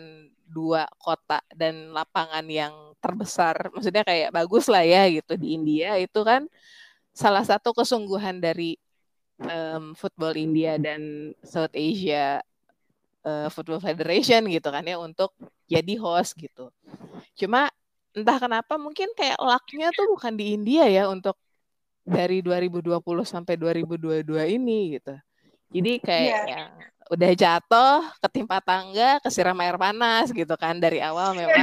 S3: dua kota dan lapangan yang terbesar, maksudnya kayak bagus lah ya gitu di India itu kan salah satu kesungguhan dari um, football India dan South Asia uh, Football Federation gitu kan ya untuk jadi host gitu. Cuma entah kenapa mungkin kayak lucknya tuh bukan di India ya untuk dari 2020 sampai 2022 ini gitu. Jadi kayak yeah. yang udah jatuh ketimpa tangga kesiram air panas gitu kan dari awal memang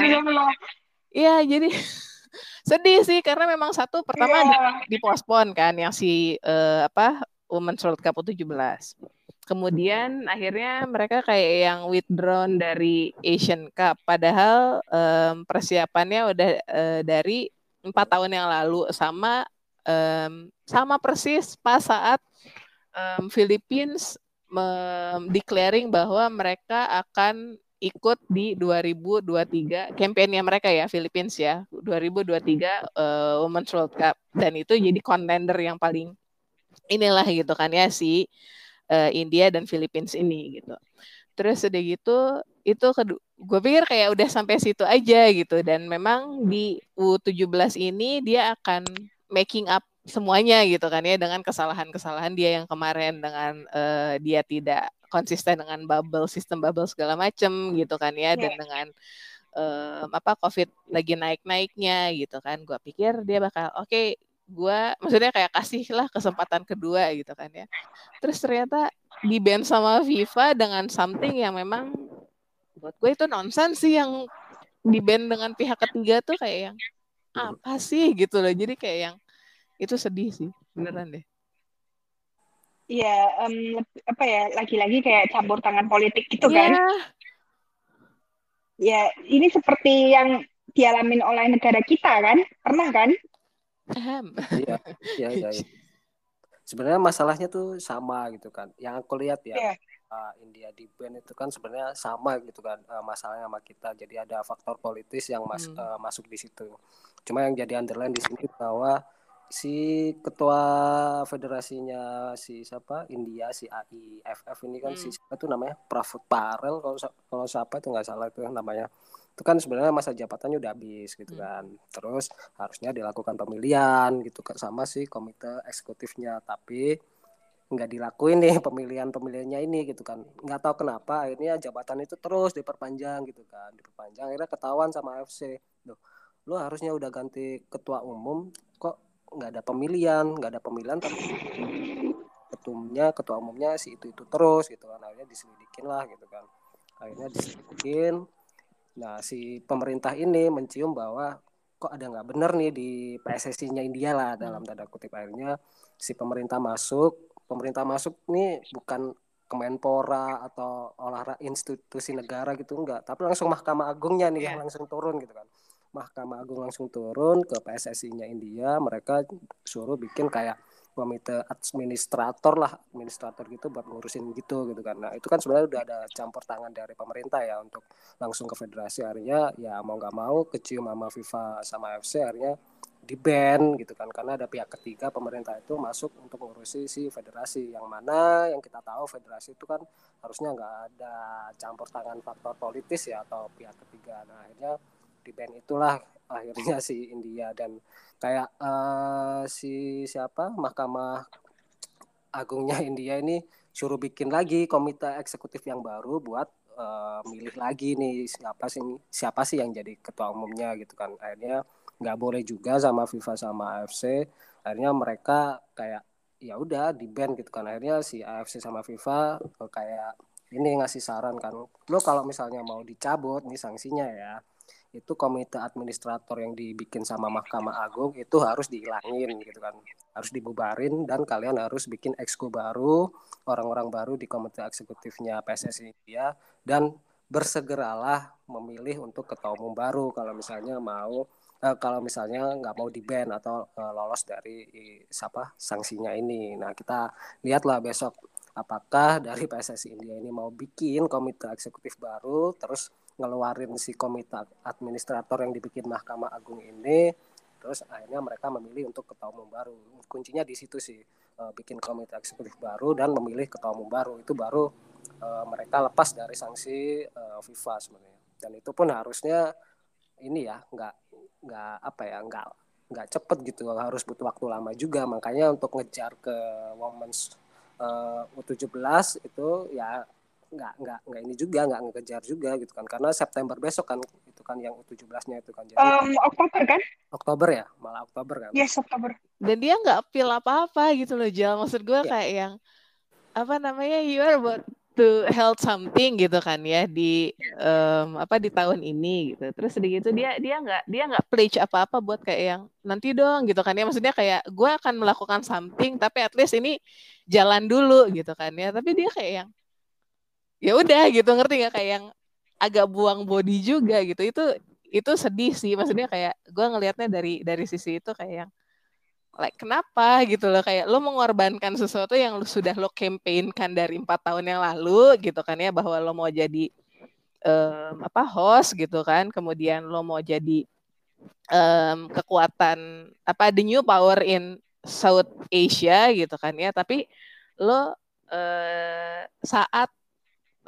S3: iya jadi sedih sih karena memang satu pertama yeah. dipospon kan yang si uh, apa Women's World Cup 17 kemudian akhirnya mereka kayak yang withdrawn dari Asian Cup padahal um, persiapannya udah uh, dari empat tahun yang lalu sama um, sama persis pas saat um, Philippines declaring bahwa mereka akan ikut di 2023 kampanye mereka ya Philippines ya. 2023 uh, eh, Women's World Cup. Dan itu jadi contender yang paling inilah gitu kan ya si uh, India dan Philippines ini gitu. Terus udah gitu itu gue pikir kayak udah sampai situ aja gitu. Dan memang di U17 ini dia akan making up semuanya gitu kan ya dengan kesalahan-kesalahan dia yang kemarin dengan uh, dia tidak konsisten dengan bubble sistem bubble segala macem gitu kan ya yeah. dan iya. dengan uh, apa covid lagi naik-naiknya gitu kan gue pikir dia bakal oke okay, gue maksudnya kayak kasihlah kesempatan kedua gitu kan ya terus ternyata di band sama FIFA dengan something yang memang buat gue itu nonsens sih yang di band dengan pihak ketiga tuh kayak yang apa sih gitu loh jadi kayak yang itu sedih sih beneran deh
S1: Iya, um, apa ya, lagi-lagi kayak campur tangan politik gitu yeah. kan? Ya, ini seperti yang dialamin oleh negara kita kan? Pernah kan?
S2: Iya, iya, iya. Ya. Sebenarnya masalahnya tuh sama gitu kan. Yang aku lihat ya, yeah. uh, India di band itu kan sebenarnya sama gitu kan uh, masalahnya sama kita. Jadi ada faktor politis yang mas, hmm. uh, masuk di situ. Cuma yang jadi underline di sini bahwa si ketua federasinya si siapa? India si AIFF ini kan hmm. si siapa tuh namanya? Prafut Parel kalau kalau siapa itu nggak salah itu namanya. Itu kan sebenarnya masa jabatannya udah habis gitu hmm. kan. Terus harusnya dilakukan pemilihan gitu kan sama si komite eksekutifnya. Tapi nggak dilakuin nih pemilihan pemilihannya ini gitu kan. Nggak tahu kenapa akhirnya jabatan itu terus diperpanjang gitu kan. Diperpanjang akhirnya ketahuan sama AFC loh lo harusnya udah ganti ketua umum nggak ada pemilihan nggak ada pemilihan tapi ketumnya ketua umumnya si itu itu terus gitu kan akhirnya diselidikin lah gitu kan akhirnya diselidikin Nah, si pemerintah ini mencium bahwa kok ada nggak benar nih di PSSI-nya India lah dalam tanda kutip akhirnya si pemerintah masuk. Pemerintah masuk nih bukan Kemenpora atau olahraga institusi negara gitu enggak, tapi langsung Mahkamah Agungnya nih yeah. yang langsung turun gitu kan. Mahkamah Agung langsung turun ke PSSI-nya India, mereka suruh bikin kayak komite administrator lah administrator gitu buat ngurusin gitu gitu kan. Nah itu kan sebenarnya udah ada campur tangan dari pemerintah ya untuk langsung ke federasi. Akhirnya ya mau nggak mau kecium sama FIFA sama FC akhirnya di ban gitu kan. Karena ada pihak ketiga pemerintah itu masuk untuk ngurusi si federasi. Yang mana yang kita tahu federasi itu kan harusnya nggak ada campur tangan faktor politis ya atau pihak ketiga. Nah akhirnya di ban itulah akhirnya si India dan kayak uh, si siapa Mahkamah Agungnya India ini suruh bikin lagi komite eksekutif yang baru buat uh, milih lagi nih siapa sih siapa sih yang jadi ketua umumnya gitu kan. Akhirnya nggak boleh juga sama FIFA sama AFC akhirnya mereka kayak ya udah di band gitu kan. Akhirnya si AFC sama FIFA kayak ini ngasih saran kan. Lo kalau misalnya mau dicabut nih sanksinya ya itu komite administrator yang dibikin sama Mahkamah Agung itu harus dihilangin gitu kan. Harus dibubarin dan kalian harus bikin exco baru orang-orang baru di komite eksekutifnya PSSI ya. Dan bersegeralah memilih untuk ketua umum baru kalau misalnya mau eh, kalau misalnya nggak mau di ban atau eh, lolos dari siapa sanksinya ini. Nah kita lihatlah besok apakah dari PSSI India ini mau bikin komite eksekutif baru terus ngeluarin si komite administrator yang dibikin Mahkamah Agung ini terus akhirnya mereka memilih untuk ketua umum baru. Kuncinya di situ sih uh, bikin komite eksekutif baru dan memilih ketua umum baru. Itu baru uh, mereka lepas dari sanksi uh, FIFA sebenarnya. Dan itu pun harusnya ini ya nggak nggak apa ya nggak nggak cepet gitu. Harus butuh waktu lama juga. Makanya untuk ngejar ke women's uh, U17 itu ya nggak nggak nggak ini juga nggak ngejar juga gitu kan. Karena September besok kan itu kan yang U17-nya itu kan.
S1: Jadi um, Oktober kan?
S2: Oktober ya? Malah Oktober kan?
S1: Yes Oktober.
S3: Dan dia nggak pil apa-apa gitu loh Jal. Maksud gue yeah. kayak yang apa namanya you are about to held something gitu kan ya di um, apa di tahun ini gitu. Terus sedikit itu dia dia nggak dia nggak pledge apa-apa buat kayak yang nanti dong gitu kan ya. Maksudnya kayak gue akan melakukan something tapi at least ini jalan dulu gitu kan ya. Tapi dia kayak yang ya udah gitu ngerti nggak? Kayak yang agak buang body juga gitu. Itu itu sedih sih. Maksudnya kayak gue ngelihatnya dari dari sisi itu kayak yang like kenapa gitu loh? Kayak lo mengorbankan sesuatu yang lo, sudah lo campaignkan dari empat tahun yang lalu gitu kan ya bahwa lo mau jadi um, apa host gitu kan. Kemudian lo mau jadi um, kekuatan apa the new power in South Asia gitu kan ya. Tapi lo uh, saat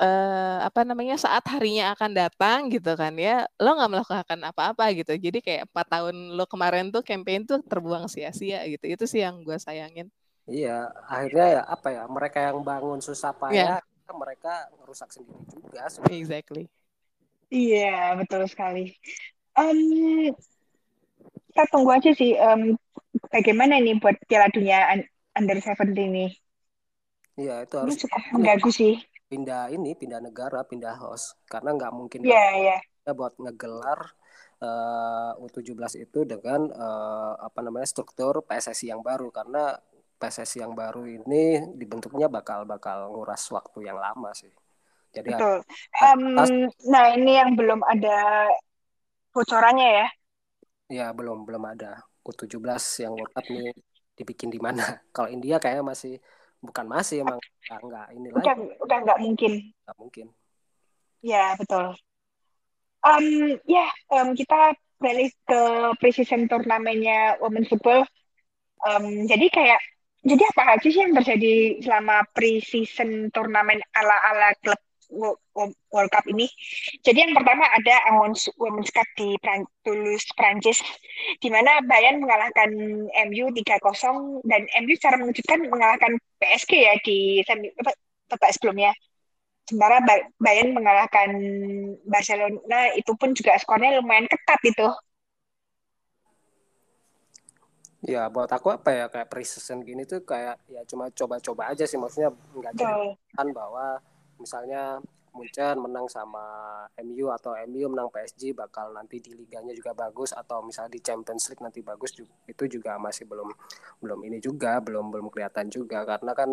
S3: uh, apa namanya saat harinya akan datang gitu kan ya lo nggak melakukan apa-apa gitu. Jadi kayak empat tahun lo kemarin tuh campaign tuh terbuang sia-sia gitu. Itu sih yang gue sayangin.
S2: Iya akhirnya ya apa ya mereka yang bangun susah payah yeah. mereka merusak sendiri juga
S3: sebenernya. exactly.
S1: Iya betul sekali. Um, kita tunggu aja sih um, bagaimana ini buat Piala Dunia Under 17 ini.
S2: Iya itu harus
S1: ini cukup mengganggu sih
S2: pindah ini pindah negara pindah host karena nggak mungkin
S1: yeah, yeah.
S2: buat ngegelar uh, U17 itu dengan uh, apa namanya struktur PSSI yang baru karena PSSI yang baru ini dibentuknya bakal bakal nguras waktu yang lama sih.
S1: Jadi Betul. Um, nah ini yang belum ada bocorannya ya?
S2: Ya belum belum ada U17 yang World Cup nih dibikin di mana. Kalau India kayaknya masih bukan masih emang enggak, enggak ini
S1: udah, lagi. udah enggak mungkin.
S2: Enggak mungkin.
S1: Ya betul. Um, ya um, kita balik ke precision turnamennya women football. Um, jadi kayak jadi apa aja sih yang terjadi selama pre-season turnamen ala-ala klub World Cup ini. Jadi yang pertama ada Amons Women's Cup di Pran Toulouse, Prancis, di mana Bayern mengalahkan MU 3-0 dan MU secara mengejutkan mengalahkan PSG ya di semi babak sebelumnya. Sementara Bayern mengalahkan Barcelona itu pun juga skornya lumayan ketat itu.
S2: Ya buat aku apa ya kayak precision gini tuh kayak ya cuma coba-coba aja sih maksudnya nggak jadi kan bahwa misalnya Munchen menang sama MU atau MU menang PSG bakal nanti di liganya juga bagus atau misalnya di Champions League nanti bagus itu juga masih belum belum ini juga belum belum kelihatan juga. Karena kan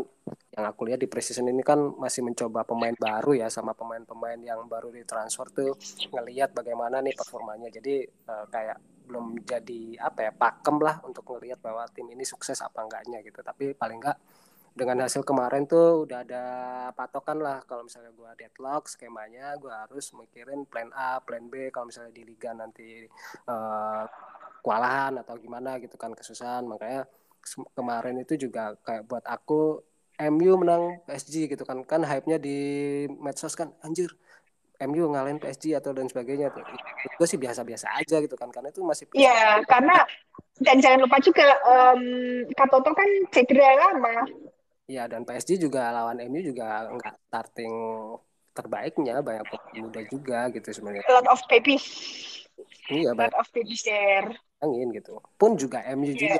S2: yang aku lihat di preseason ini kan masih mencoba pemain baru ya sama pemain-pemain yang baru ditransfer tuh ngelihat bagaimana nih performanya. Jadi uh, kayak belum jadi apa ya pakem lah untuk ngelihat bahwa tim ini sukses apa enggaknya gitu. Tapi paling enggak dengan hasil kemarin tuh udah ada patokan lah kalau misalnya gue deadlock skemanya gue harus mikirin plan A, plan B kalau misalnya di liga nanti uh, kewalahan atau gimana gitu kan kesusahan. Makanya kemarin itu juga kayak buat aku MU menang PSG gitu kan. Kan hype-nya di medsos kan anjir MU ngalahin PSG atau dan sebagainya tuh. Itu sih biasa-biasa aja gitu kan karena itu masih
S1: Iya karena dan jangan lupa juga um, Katoto kan cedera lama
S2: Iya dan PSG juga lawan MU juga nggak starting terbaiknya banyak pemain muda juga gitu sebenarnya.
S1: A lot of babies.
S2: Iya
S1: banyak. lot of babies there.
S2: Angin gitu. Pun juga MU yeah. juga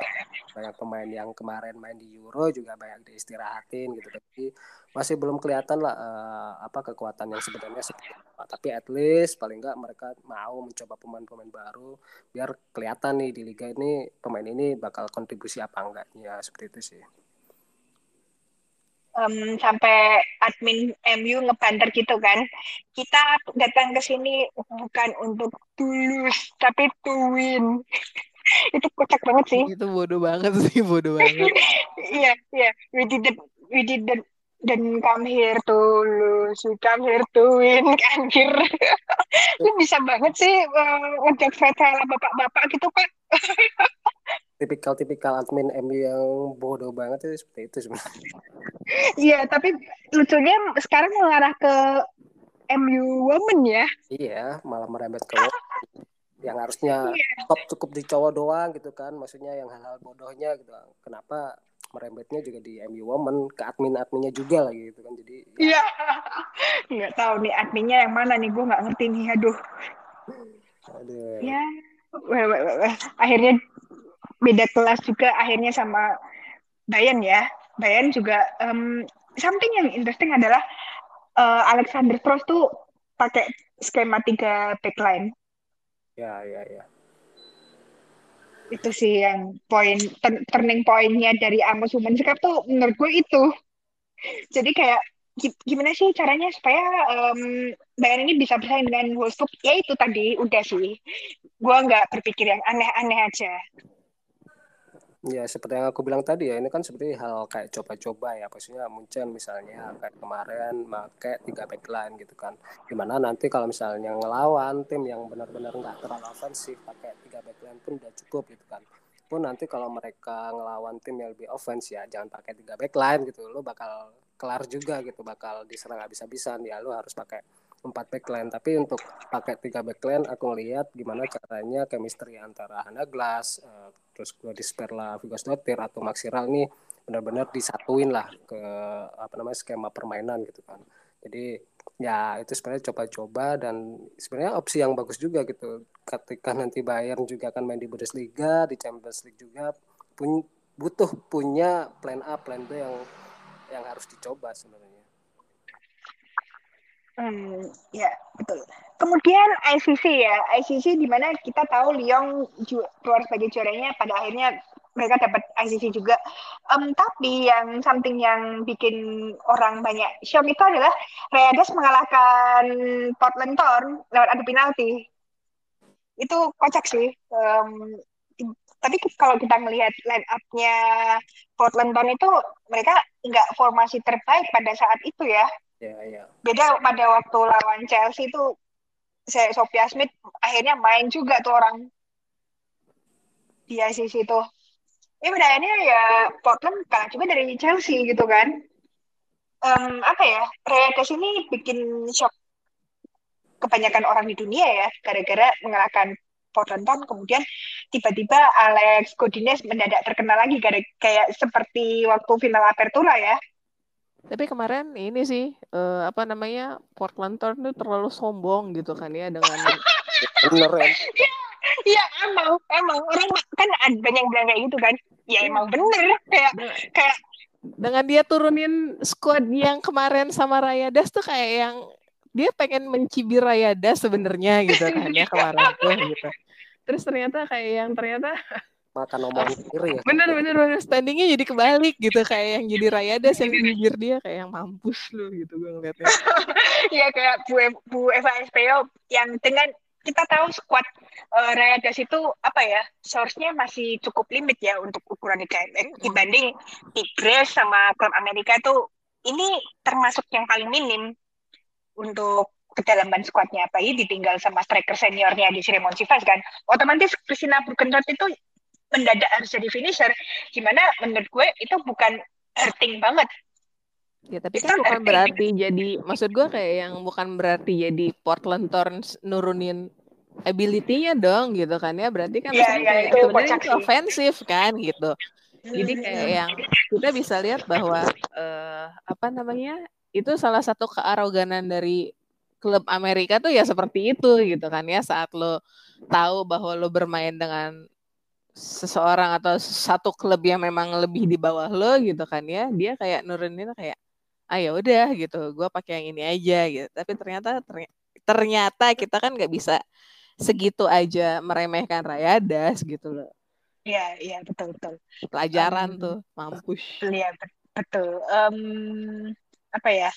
S2: banyak pemain yang kemarin main di Euro juga banyak diistirahatin gitu. Tapi masih belum kelihatan lah uh, apa kekuatan yang sebenarnya seperti apa. Tapi at least paling nggak mereka mau mencoba pemain-pemain baru biar kelihatan nih di liga ini pemain ini bakal kontribusi apa enggaknya seperti itu sih
S1: um, sampai admin MU ngebanter gitu kan. Kita datang ke sini bukan untuk tulus, tapi to win. itu kocak banget sih.
S3: Itu bodoh banget sih, bodoh banget.
S1: Iya, iya. We didn't, we didn't dan come here to lose, we come here to win, anjir. Lu bisa banget sih uh, untuk veteran bapak-bapak gitu, Pak
S2: tipikal-tipikal admin MU yang bodoh banget itu seperti itu sebenarnya.
S1: Iya, tapi lucunya sekarang mengarah ke MU Women ya.
S2: Iya, malah merembet ke yang harusnya iya. top cukup di cowok doang gitu kan. Maksudnya yang hal-hal bodohnya gitu. Kenapa merembetnya juga di MU Women ke admin-adminnya juga lagi gitu kan. Jadi
S1: ya. Iya. Nggak tahu nih adminnya yang mana nih, gue nggak ngerti nih. Aduh. Aduh. Ya. Akhirnya beda kelas juga akhirnya sama Bayan ya. Bayan juga um, something yang interesting adalah uh, Alexander Frost tuh pakai skema tiga backline.
S2: Ya, ya, ya.
S1: Itu sih yang poin turning pointnya dari Amos Women's Cup tuh menurut gue itu. Jadi kayak gimana sih caranya supaya um, Bayern ini bisa bersaing dengan Wolfsburg? Ya itu tadi udah sih. Gue nggak berpikir yang aneh-aneh aja.
S2: Ya seperti yang aku bilang tadi ya ini kan seperti hal kayak coba-coba ya. Maksudnya Munchen misalnya kayak kemarin pakai tiga backline gitu kan. Gimana nanti kalau misalnya ngelawan tim yang benar-benar nggak terlalu ofensif pakai tiga backline pun udah cukup gitu kan. Pun nanti kalau mereka ngelawan tim yang lebih offense ya jangan pakai tiga backline gitu. Lo bakal kelar juga gitu bakal diserang habis-habisan. Ya lo harus pakai empat backline. Tapi untuk pakai tiga backline aku ngelihat gimana caranya chemistry antara Hana Glass uh, terus Gladys Perla Vigos Dotir atau Maxiral nih benar-benar disatuin lah ke apa namanya skema permainan gitu kan. Jadi ya itu sebenarnya coba-coba dan sebenarnya opsi yang bagus juga gitu. Ketika nanti Bayern juga akan main di Bundesliga di Champions League juga pun butuh punya plan A plan B yang yang harus dicoba sebenarnya
S1: Hmm, ya betul. Kemudian ICC ya, ICC di mana kita tahu Lyon keluar sebagai juaranya, pada akhirnya mereka dapat ICC juga. Um, tapi yang something yang bikin orang banyak shock itu adalah Readas mengalahkan Portland Thorn lewat adu penalti. Itu kocak sih. Um, tapi kalau kita melihat line up-nya Portland Thorn itu mereka nggak formasi terbaik pada saat itu ya
S2: Ya, ya.
S1: Beda pada waktu lawan Chelsea itu saya Sophia Smith akhirnya main juga tuh orang di ICC itu. Ini bedanya ya Portland kalah juga dari Chelsea gitu kan. um, apa ya Rayadas ini bikin shock kebanyakan orang di dunia ya gara-gara mengalahkan Portland Town kemudian tiba-tiba Alex Godinez mendadak terkenal lagi gara kayak seperti waktu final Apertura ya
S3: tapi kemarin ini sih uh, apa namanya Portland Town itu terlalu sombong gitu kan ya dengan
S2: bener ya
S1: Iya emang emang. Orang kan ada banyak yang bilang kayak gitu kan. Ya emang bener. Kayak kayak
S3: dengan dia turunin squad yang kemarin sama Rayadas tuh kayak yang dia pengen mencibir Rayadas sebenarnya gitu kan ya kemarin tuh gitu. Terus ternyata kayak yang ternyata
S2: makan omongan sendiri ya.
S3: Bener bener bener. Standingnya jadi kebalik gitu kayak yang jadi Rayadas yang bibir dia kayak yang mampus lu gitu gue ngeliatnya.
S1: Iya kayak Bu, Bu Eva SPO yang dengan kita tahu squad uh, Rayadas itu apa ya source-nya masih cukup limit ya untuk ukuran IKMX dibanding Tigres sama klub Amerika itu ini termasuk yang paling minim untuk kedalaman skuadnya apalagi ditinggal sama striker seniornya di Siremon Sivas kan. Otomatis Christina Burgenrod itu mendadak harus jadi finisher gimana menurut gue itu bukan hurting banget.
S3: Ya tapi kan bukan berarti jadi maksud gue kayak yang bukan berarti jadi Portland Thorns nurunin ability-nya dong gitu kan ya. Berarti kan
S1: yeah, yeah, itu
S3: sebenarnya itu ofensif kan gitu. Jadi kayak hmm. yang kita bisa lihat bahwa uh, apa namanya itu salah satu kearoganan dari klub Amerika tuh ya seperti itu gitu kan ya. Saat lo tahu bahwa lo bermain dengan seseorang atau satu klub yang memang lebih di bawah lo gitu kan ya dia kayak nurunin kayak ah ya udah gitu. Gue pakai yang ini aja gitu. Tapi ternyata ternyata kita kan nggak bisa segitu aja meremehkan Rayadas gitu loh.
S1: Iya iya betul betul.
S3: Pelajaran um, tuh mampus.
S1: iya betul. Um, apa ya?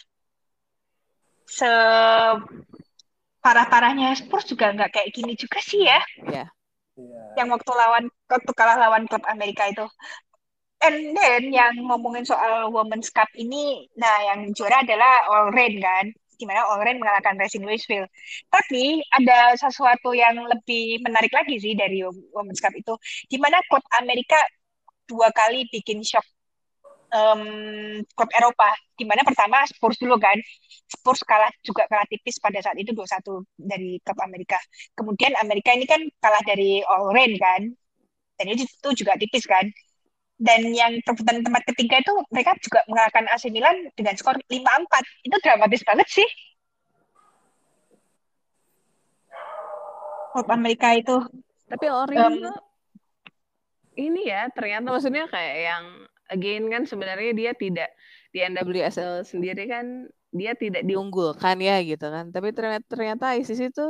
S1: Se parah parahnya Spurs juga nggak kayak gini juga sih ya.
S3: Iya.
S1: Yang waktu lawan waktu kalah lawan klub Amerika itu. And then yang ngomongin soal Women's Cup ini, nah yang juara adalah All Rain kan, di mana All Rain mengalahkan Racing Louisville. Tapi ada sesuatu yang lebih menarik lagi sih dari Women's Cup itu, di mana klub Amerika dua kali bikin shock um, klub Eropa, di mana pertama Spurs dulu kan, Spurs kalah juga kalah tipis pada saat itu 2-1 dari klub Amerika. Kemudian Amerika ini kan kalah dari All Rain kan, dan itu juga tipis kan. Dan yang perebutan tempat ketiga itu mereka juga mengalahkan AC Milan dengan skor 5-4 itu dramatis banget sih. Copa Amerika itu.
S3: Tapi Orin um, ini ya ternyata maksudnya kayak yang again kan sebenarnya dia tidak di NWSL sendiri kan dia tidak diunggulkan ya gitu kan tapi ternyata ternyata ISIS itu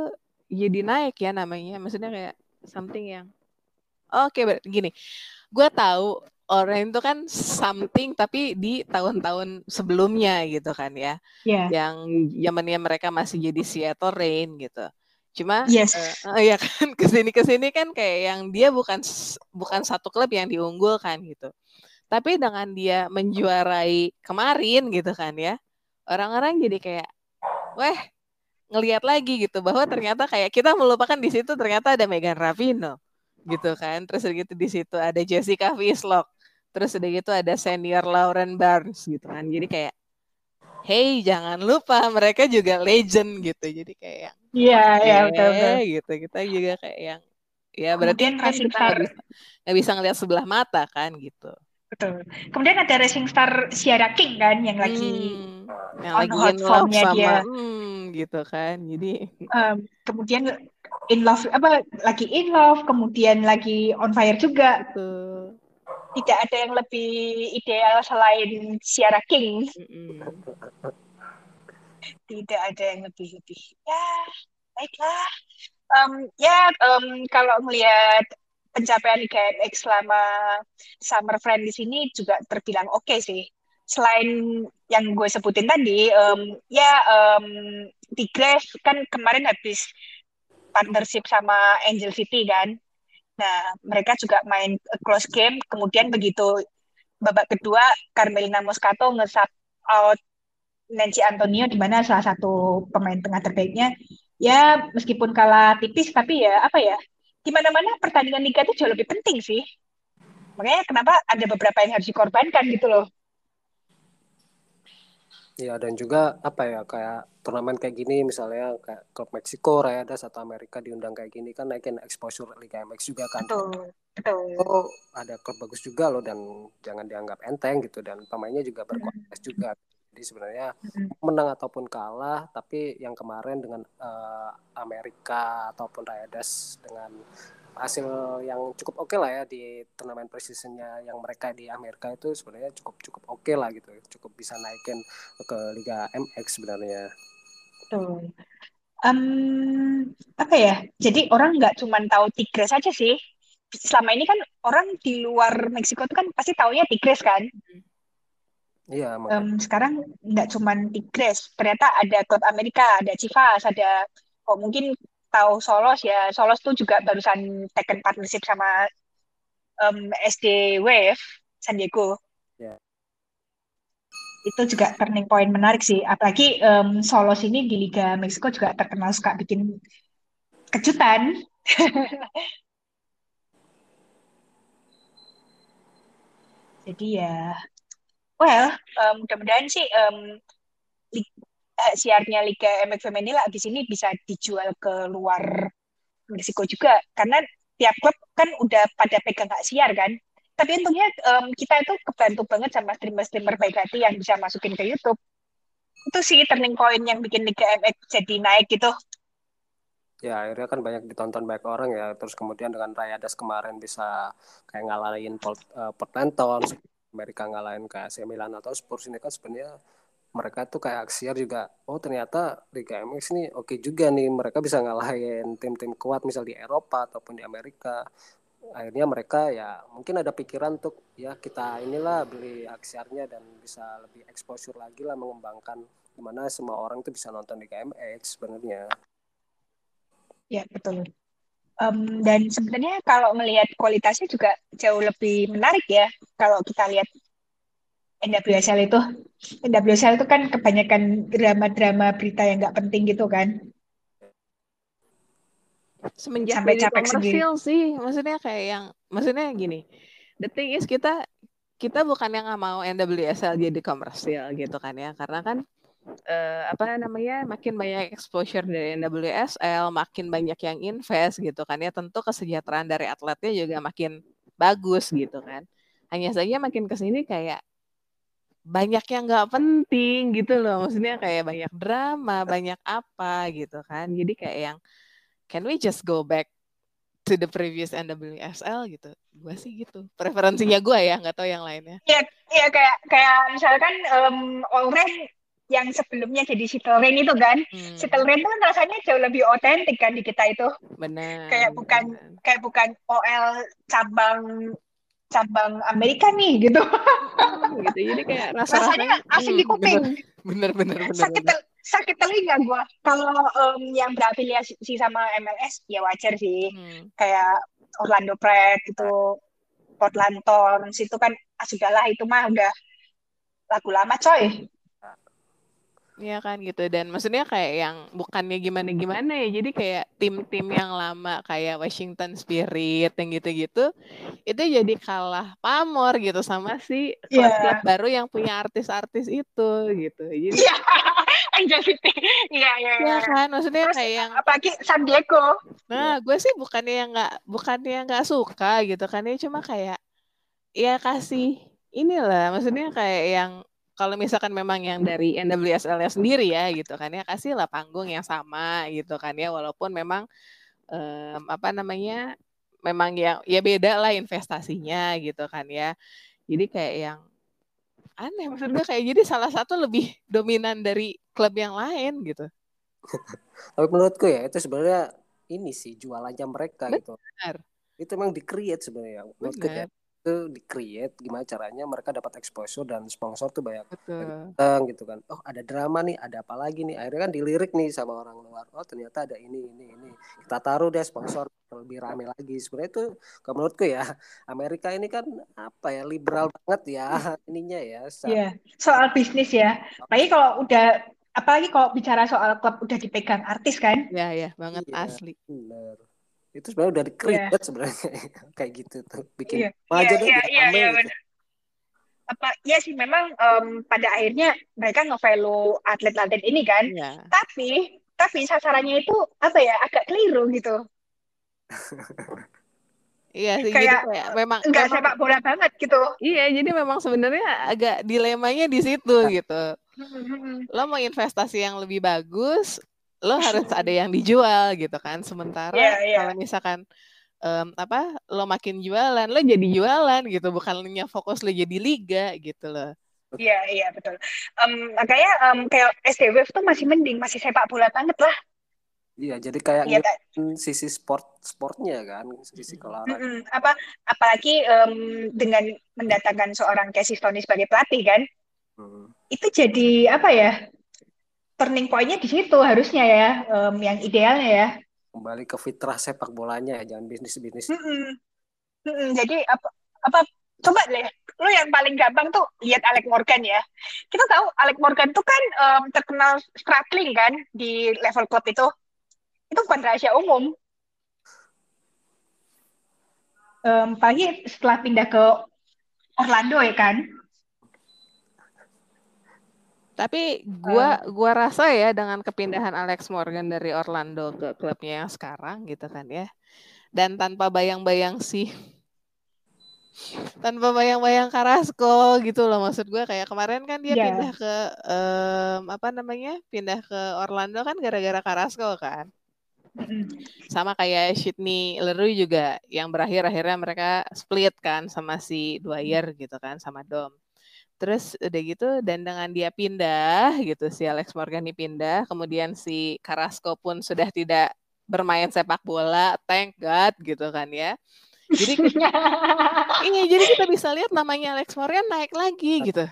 S3: jadi naik ya namanya maksudnya kayak something yang oke okay, gini gue tahu orang itu kan something tapi di tahun-tahun sebelumnya gitu kan ya.
S1: Yeah.
S3: Yang zamannya mereka masih jadi Seattle Rain gitu. Cuma
S1: yes.
S3: uh, ya kan ke sini ke sini kan kayak yang dia bukan bukan satu klub yang diunggulkan gitu. Tapi dengan dia menjuarai kemarin gitu kan ya. Orang-orang jadi kayak weh ngelihat lagi gitu bahwa ternyata kayak kita melupakan di situ ternyata ada Megan Ravino gitu kan. Terus gitu di situ ada Jessica Vislock terus udah gitu ada senior Lauren Barnes gitu kan. Jadi kayak hey jangan lupa mereka juga legend gitu. Jadi kayak
S1: iya iya betul, betul.
S3: gitu. Kita juga kayak yang ya berarti kan kita nggak bisa, gak bisa ngeliat sebelah mata kan gitu
S1: betul. Kemudian ada racing star Sierra King kan yang lagi
S3: hmm, yang lagi hot formnya sama, dia. hmm, gitu kan. Jadi
S1: um, kemudian in love apa lagi in love kemudian lagi on fire juga.
S3: Betul.
S1: Tidak ada yang lebih ideal selain Ciara King. Tidak ada yang lebih lebih. Ya, baiklah. Um, ya, um, kalau melihat pencapaian IGMX selama Summer Friend di sini juga terbilang oke okay sih. Selain yang gue sebutin tadi, um, ya um, Tigres kan kemarin habis partnership sama Angel City kan Nah, mereka juga main close game. Kemudian begitu babak kedua, Carmelina Moscato nge out Nancy Antonio di mana salah satu pemain tengah terbaiknya. Ya, meskipun kalah tipis, tapi ya apa ya, di mana-mana pertandingan liga itu jauh lebih penting sih. Makanya kenapa ada beberapa yang harus dikorbankan gitu loh.
S2: Ya dan juga apa ya kayak turnamen kayak gini misalnya kayak klub Meksiko, Rayadas atau Amerika diundang kayak gini kan naikin exposure Liga MX juga kan.
S1: Betul. Betul.
S2: Oh ada klub bagus juga loh dan jangan dianggap enteng gitu dan pemainnya juga berkualitas hmm. juga. Jadi sebenarnya hmm. menang ataupun kalah tapi yang kemarin dengan uh, Amerika ataupun Rayadas dengan hasil yang cukup oke okay lah ya di turnamen precisionnya yang mereka di Amerika itu sebenarnya cukup cukup oke okay lah gitu cukup bisa naikin ke Liga MX sebenarnya.
S1: Betul. Um, apa ya? Jadi orang nggak cuma tahu Tigres saja sih. Selama ini kan orang di luar Meksiko itu kan pasti taunya Tigres kan.
S2: Iya.
S1: Um, sekarang nggak cuma Tigres, ternyata ada klub Amerika, ada Chivas, ada kok mungkin tahu Solos ya Solos tuh juga barusan taken partnership sama um, SD Wave San Diego yeah. itu juga turning point menarik sih apalagi um, Solos ini di Liga Meksiko juga terkenal suka bikin kejutan jadi ya well um, mudah-mudahan sih um, uh, siarnya Liga MX Femini lah di sini bisa dijual ke luar Meksiko juga. Karena tiap klub kan udah pada pegang hak siar kan. Tapi untungnya um, kita itu kebantu banget sama streamer-streamer baik hati yang bisa masukin ke YouTube. Itu sih turning point yang bikin Liga MX jadi naik gitu.
S2: Ya akhirnya kan banyak ditonton banyak orang ya. Terus kemudian dengan Rayadas kemarin bisa kayak ngalahin Port, uh, Portland Amerika ngalahin kayak AC Milan atau Spurs ini kan sebenarnya mereka tuh kayak Aksiar juga oh ternyata Liga MX ini oke okay juga nih mereka bisa ngalahin tim-tim kuat misal di Eropa ataupun di Amerika. Akhirnya mereka ya mungkin ada pikiran untuk ya kita inilah beli Aksiarnya dan bisa lebih exposure lagi lah mengembangkan gimana semua orang tuh bisa nonton Liga MX sebenarnya.
S1: Ya betul um, dan sebenarnya kalau melihat kualitasnya juga jauh lebih menarik ya kalau kita lihat NWSL itu. NWSL itu kan kebanyakan drama-drama berita yang nggak penting gitu kan.
S3: Semenjak sampai capek komersil sih maksudnya kayak yang maksudnya gini the thing is kita kita bukan yang nggak mau NWSL jadi komersil gitu kan ya karena kan uh, apa namanya makin banyak exposure dari NWSL makin banyak yang invest gitu kan ya tentu kesejahteraan dari atletnya juga makin bagus gitu kan. Hanya saja makin ke sini kayak banyak yang nggak penting gitu loh maksudnya kayak banyak drama banyak apa gitu kan. Jadi kayak yang can we just go back to the previous NWSL gitu. Gue sih gitu. Preferensinya gue ya nggak tahu yang lainnya.
S1: Iya ya kayak kayak misalkan um, Allred yang sebelumnya jadi Shuttle Rain itu kan hmm. Shuttle Rain itu kan rasanya jauh lebih otentik kan di kita itu
S3: benar
S1: kayak bukan bener. kayak bukan OL cabang cabang Amerika nih gitu.
S3: Oh, gitu. Jadi kayak rasa
S1: rasanya asing di hmm, kuping.
S3: Bener bener bener.
S1: Sakit tel sakit telinga gue. Kalau um, yang berafiliasi sama MLS ya wajar sih. Hmm. Kayak Orlando Pride gitu, Portland Thorns itu kan ah, sudahlah itu mah udah lagu lama coy.
S3: Iya kan gitu. Dan maksudnya kayak yang bukannya gimana gimana ya jadi kayak tim-tim yang lama kayak Washington Spirit yang gitu-gitu itu jadi kalah pamor gitu sama si iya. klub-klub yeah. baru yang punya artis-artis itu gitu. Jadi
S1: Iya. City iya iya
S3: iya. Kan maksudnya Terus, kayak yang
S1: apalagi San Diego.
S3: Nah gue sih bukannya yang nggak bukannya yang nggak suka gitu kan ya cuma kayak ya kasih inilah maksudnya kayak yang kalau misalkan memang yang dari NWSL sendiri ya gitu kan ya kasihlah panggung yang sama gitu kan ya walaupun memang um, apa namanya memang yang ya beda lah investasinya gitu kan ya jadi kayak yang aneh maksudnya kayak jadi salah satu lebih dominan dari klub yang lain gitu
S2: tapi menurutku ya itu sebenarnya ini sih jualannya mereka gitu. Benar. itu itu memang di create sebenarnya menurutku ya itu di create gimana caranya mereka dapat exposure dan sponsor tuh banyak datang gitu kan. Oh ada drama nih ada apa lagi nih? Akhirnya kan dilirik nih sama orang luar. Oh ternyata ada ini ini ini. Kita taruh deh sponsor lebih rame lagi. Sebenarnya itu kalau menurutku ya Amerika ini kan apa ya liberal banget ya ininya ya
S1: soal, yeah. soal bisnis ya. Apalagi kalau udah apalagi kalau bicara soal klub udah dipegang artis kan?
S3: Ya ya banget iya, asli.
S2: bener itu sebenarnya udah di create yeah. sebenarnya kayak gitu tuh bikin
S1: yeah. aja yeah, deh yeah, yeah, yeah, gitu. apa ya sih memang um, pada akhirnya mereka nge-value atlet-atlet ini kan.
S3: Iya.
S1: Tapi tapi sasarannya itu apa ya agak keliru gitu.
S3: Iya sih,
S1: Kayak,
S3: jadi kayak memang
S1: Enggak
S3: memang
S1: sepak bola banget gitu.
S3: iya, jadi memang sebenarnya agak dilemanya di situ gitu.
S1: Hmm,
S3: Lo mau investasi yang lebih bagus, lo harus ada yang dijual gitu kan. Sementara
S1: Iya, iya.
S3: kalau misalkan em, apa, lo makin jualan, lo jadi jualan gitu, bukan hanya fokus lo jadi liga gitu loh.
S1: Iya, iya betul. Um, makanya um, kayak SDWF tuh masih mending, masih sepak bola banget lah.
S2: Iya, jadi kayak
S1: Iya,
S2: ngikutin sisi sport sportnya kan, sisi olahraga.
S1: Mm-mm. Apa apalagi em, dengan mendatangkan seorang Casey Stoney sebagai pelatih kan,
S2: Hmm.
S1: itu jadi apa ya? Turning point-nya di situ harusnya ya, em, yang idealnya ya.
S2: Kembali ke fitrah sepak bolanya ya, jangan bisnis-bisnis.
S1: Mm-mm. Mm-mm. Jadi apa apa coba deh, lu yang paling gampang tuh lihat Alex Morgan ya. Kita tahu Alex Morgan tuh kan em, terkenal struggling kan di level klub itu. Itu bukan rahasia umum. Em, apalagi setelah pindah ke Orlando ya kan.
S3: Tapi gua gua rasa ya dengan kepindahan Alex Morgan dari Orlando ke klubnya yang sekarang gitu kan ya. Dan tanpa bayang-bayang sih tanpa bayang-bayang Carrasco gitu loh maksud gua kayak kemarin kan dia
S1: Iya.
S3: pindah ke em, apa namanya? pindah ke Orlando kan gara-gara Carrasco kan. Sama kayak Sydney Leroux juga yang berakhir akhirnya mereka split kan sama si Dwyer gitu kan sama Dom. Terus udah gitu dan dengan dia pindah gitu si Alex Morgan ini pindah, kemudian si Carrasco pun sudah tidak bermain sepak bola, thank God gitu kan ya. Jadi iya, jadi kita bisa lihat namanya Alex Morgan naik lagi gitu.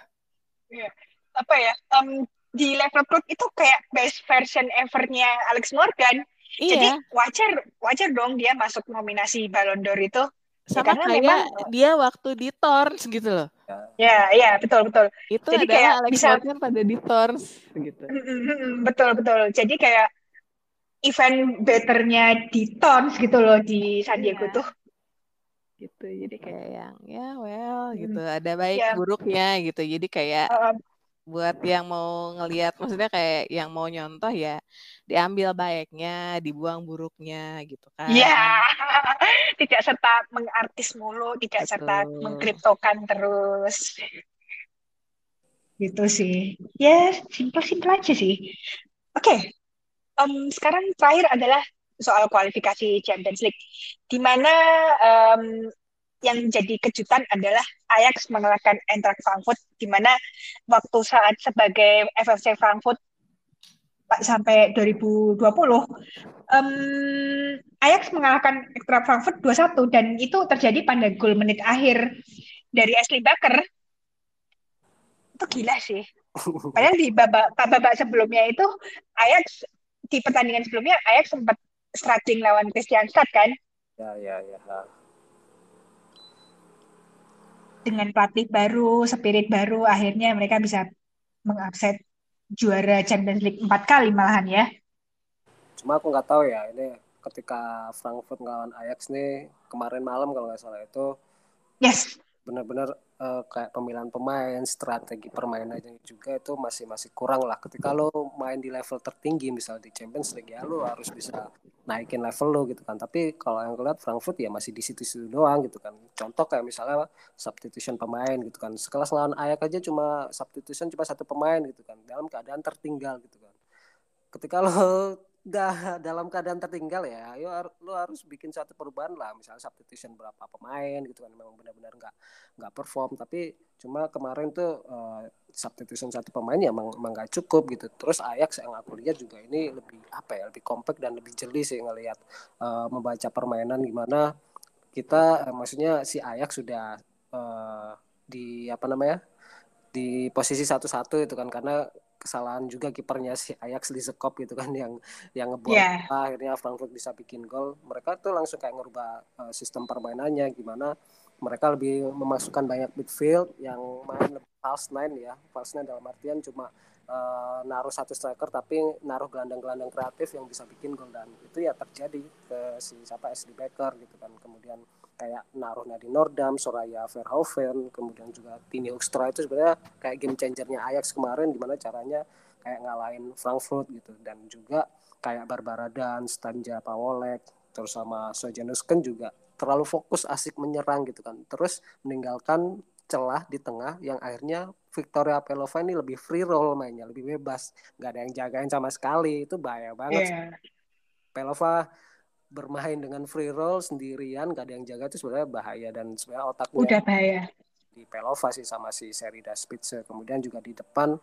S1: apa ya? em, di level klub itu kayak best version evernya Alex Morgan. Jadi
S3: Iya,
S1: wajar wajar dong dia masuk nominasi Ballon d'Or itu.
S3: sama
S1: karena
S3: kayak
S1: memang-
S3: dia waktu di Torns gitu loh.
S1: Ya, ya betul betul.
S3: Itu
S1: Jadi
S3: adalah
S1: kayak
S3: Alex
S1: bisa-
S3: Morgan pada di Torns gitu.
S1: Mm-mm, betul betul. Jadi kayak event betternya di Tons gitu loh di San Diego
S3: Iya.
S1: tuh.
S3: gitu jadi kayak yang ya well
S1: Hmm.
S3: gitu ada baik
S1: Iya.
S3: buruknya gitu jadi kayak
S1: Uh,
S3: buat yang mau ngelihat maksudnya kayak yang mau nyontoh ya diambil baiknya dibuang buruknya gitu kan
S1: Ya, tidak serta mengartis mulu, tidak serta
S3: Betul.
S1: mengkriptokan terus. Gitu sih. Ya, simpel-simpel aja sih. Oke, em, sekarang terakhir adalah soal kualifikasi Champions League, di mana em, yang jadi kejutan adalah Ajax mengalahkan Eintracht Frankfurt, di mana waktu saat sebagai FFC Frankfurt Pak, sampai 2020 em, Ajax mengalahkan Eintracht Frankfurt 2-1 dan itu terjadi pada gol menit akhir dari Ashley Barker. Itu gila sih. Padahal di babak babak sebelumnya itu Ajax di pertandingan sebelumnya Ajax sempat struggling lawan Kristianstad kan
S2: Ya, ya, ya.
S1: Dengan pelatih baru, spirit baru akhirnya mereka bisa mengupset juara Champions League empat kali malahan ya.
S2: Cuma aku nggak tahu ya ini ketika Frankfurt ngelawan Ajax nih kemarin malam kalau nggak salah itu
S1: Yes.
S2: benar-benar eh, kayak pemilihan pemain, strategi permainannya juga itu masih masih kurang lah. Ketika lo main di level tertinggi misalnya di Champions League ya lo harus bisa naikin level lo gitu kan. Tapi kalau yang lihat Frankfurt ya masih di situ-situ doang gitu kan. Contoh kayak misalnya substitution pemain gitu kan. Sekelas lawan Ajax aja cuma substitution cuma satu pemain gitu kan. Dalam keadaan tertinggal gitu kan. Ketika lo udah dalam keadaan tertinggal ya, yo har- lo harus bikin satu perubahan lah, misalnya substitution berapa pemain gitu kan, memang benar-benar nggak nggak perform, tapi cuma kemarin tuh eh, substitution satu pemain ya emang emang cukup gitu. Terus Ajax yang aku lihat juga ini lebih apa ya, lebih kompak dan lebih jeli sih ngelihat eh, membaca permainan gimana kita, eh, maksudnya si Ajax sudah eh, di apa namanya di posisi satu-satu itu kan. Karena kesalahan juga kipernya si Ajax Lizekop gitu kan yang yang
S1: Iya.
S2: bola, akhirnya Frankfurt bisa bikin gol. Mereka tuh langsung kayak ngerubah uh, sistem permainannya gimana mereka lebih memasukkan banyak midfield yang main lebih false nine ya. False nine dalam artian cuma uh, naruh satu striker tapi naruh gelandang-gelandang kreatif yang bisa bikin gol. Dan itu ya terjadi ke si siapa SD Baker gitu kan. Kemudian kayak naruh Nadine Nordam, Soraya Verhoeven, kemudian juga Tini Hoekstra itu sebenarnya kayak game changernya Ajax kemarin gimana caranya kayak ngalahin Frankfurt gitu dan juga kayak Barbara Dan, Stanja Pawolek, terus sama Sojanus kan juga terlalu fokus asik menyerang gitu kan. Terus meninggalkan celah di tengah yang akhirnya Victoria Pelova ini lebih free roll mainnya, lebih bebas, nggak ada yang jagain sama sekali, itu bahaya banget. Yeah. Pelova bermain dengan free roll sendirian gak ada yang jaga itu sebenarnya bahaya dan sebenarnya otaknya
S1: udah bahaya.
S2: di Pelova sih sama si Serida Spitze kemudian juga di depan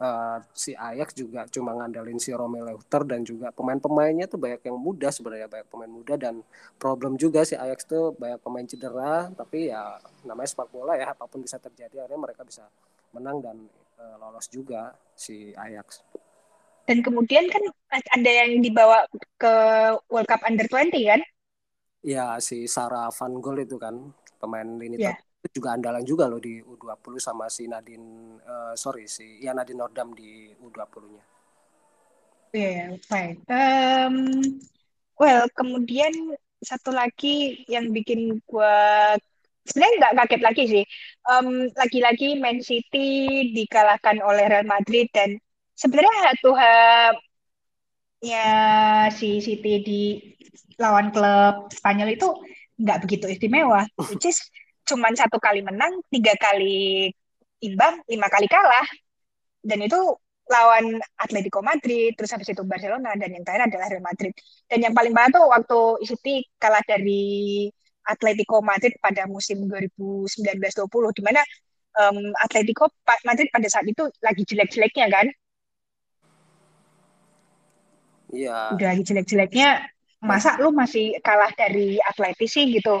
S2: uh, si Ajax juga cuma ngandelin si Romelu Leuter dan juga pemain-pemainnya tuh banyak yang muda sebenarnya banyak pemain muda dan problem juga si Ajax tuh banyak pemain cedera tapi ya namanya sepak bola ya apa pun bisa terjadi akhirnya mereka bisa menang dan uh, lolos juga si Ajax
S1: dan kemudian kan ada yang dibawa ke World Cup Under 20 kan?
S2: Ya, si Sarah Van Gol itu kan pemain ini yeah. itu juga andalan juga loh di U20 sama si Nadine uh, sorry si ya Nadine Nordam di U20-nya.
S1: Iya, yeah, fine. Um, well, kemudian satu lagi yang bikin gua sebenarnya nggak kaget lagi sih. Um, lagi-lagi Man City dikalahkan oleh Real Madrid dan sebenarnya satu ya si City di lawan klub Spanyol itu nggak begitu istimewa, which is cuman satu kali menang, tiga kali imbang, lima kali kalah, dan itu lawan Atletico Madrid, terus habis itu Barcelona, dan yang terakhir adalah Real Madrid. Dan yang paling banget tuh waktu City kalah dari Atletico Madrid pada musim 2019-20, di mana um, Atletico Madrid pada saat itu lagi jelek-jeleknya kan,
S2: Iya.
S1: Udah jelek-jeleknya, masa lu masih kalah dari Atletis sih gitu?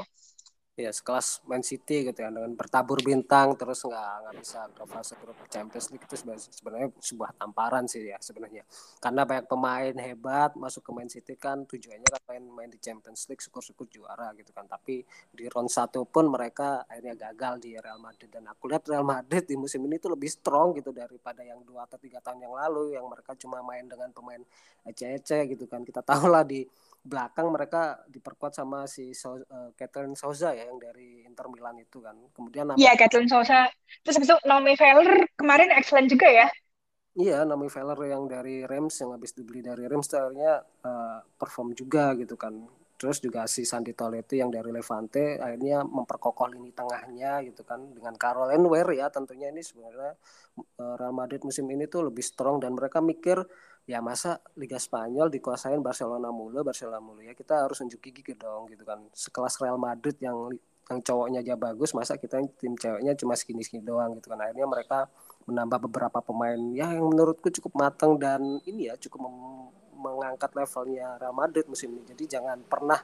S2: Ya sekelas Man City gitu ya dengan bertabur bintang terus nggak nggak bisa ke fase grup Champions League itu sebenarnya sebuah tamparan sih ya sebenarnya. Karena banyak pemain hebat masuk ke Man City kan tujuannya kan main main di Champions League syukur-syukur juara gitu kan. Tapi di round satu pun mereka akhirnya gagal di Real Madrid. Dan aku lihat Real Madrid di musim ini tuh lebih strong gitu daripada yang dua atau tiga tahun yang lalu yang mereka cuma main dengan pemain ece-ece gitu kan. Kita tahu lah di belakang mereka diperkuat sama si so, uh, Catherine Souza ya yang dari Inter Milan itu kan. Kemudian
S1: Iya, Catherine Souza. Terus habis itu Naomi Feller kemarin excellent juga ya.
S2: Iya, Naomi Feller yang dari Reims yang habis dibeli dari Reims akhirnya uh, perform juga gitu kan. Terus juga si Sandi Toletti yang dari Levante akhirnya memperkokoh lini tengahnya gitu kan dengan Caroline Ware ya tentunya ini sebenarnya uh, Real Madrid musim ini tuh lebih strong dan mereka mikir ya masa Liga Spanyol dikuasain Barcelona mulu Barcelona mulu? Ya kita harus unjuk gigi dong gitu kan. Sekelas Real Madrid yang yang cowoknya aja bagus masa kita tim ceweknya cuma segini-segini doang gitu kan. Akhirnya mereka menambah beberapa pemain ya yang menurutku cukup matang dan ini ya cukup mengangkat levelnya Real Madrid musim ini. Jadi jangan pernah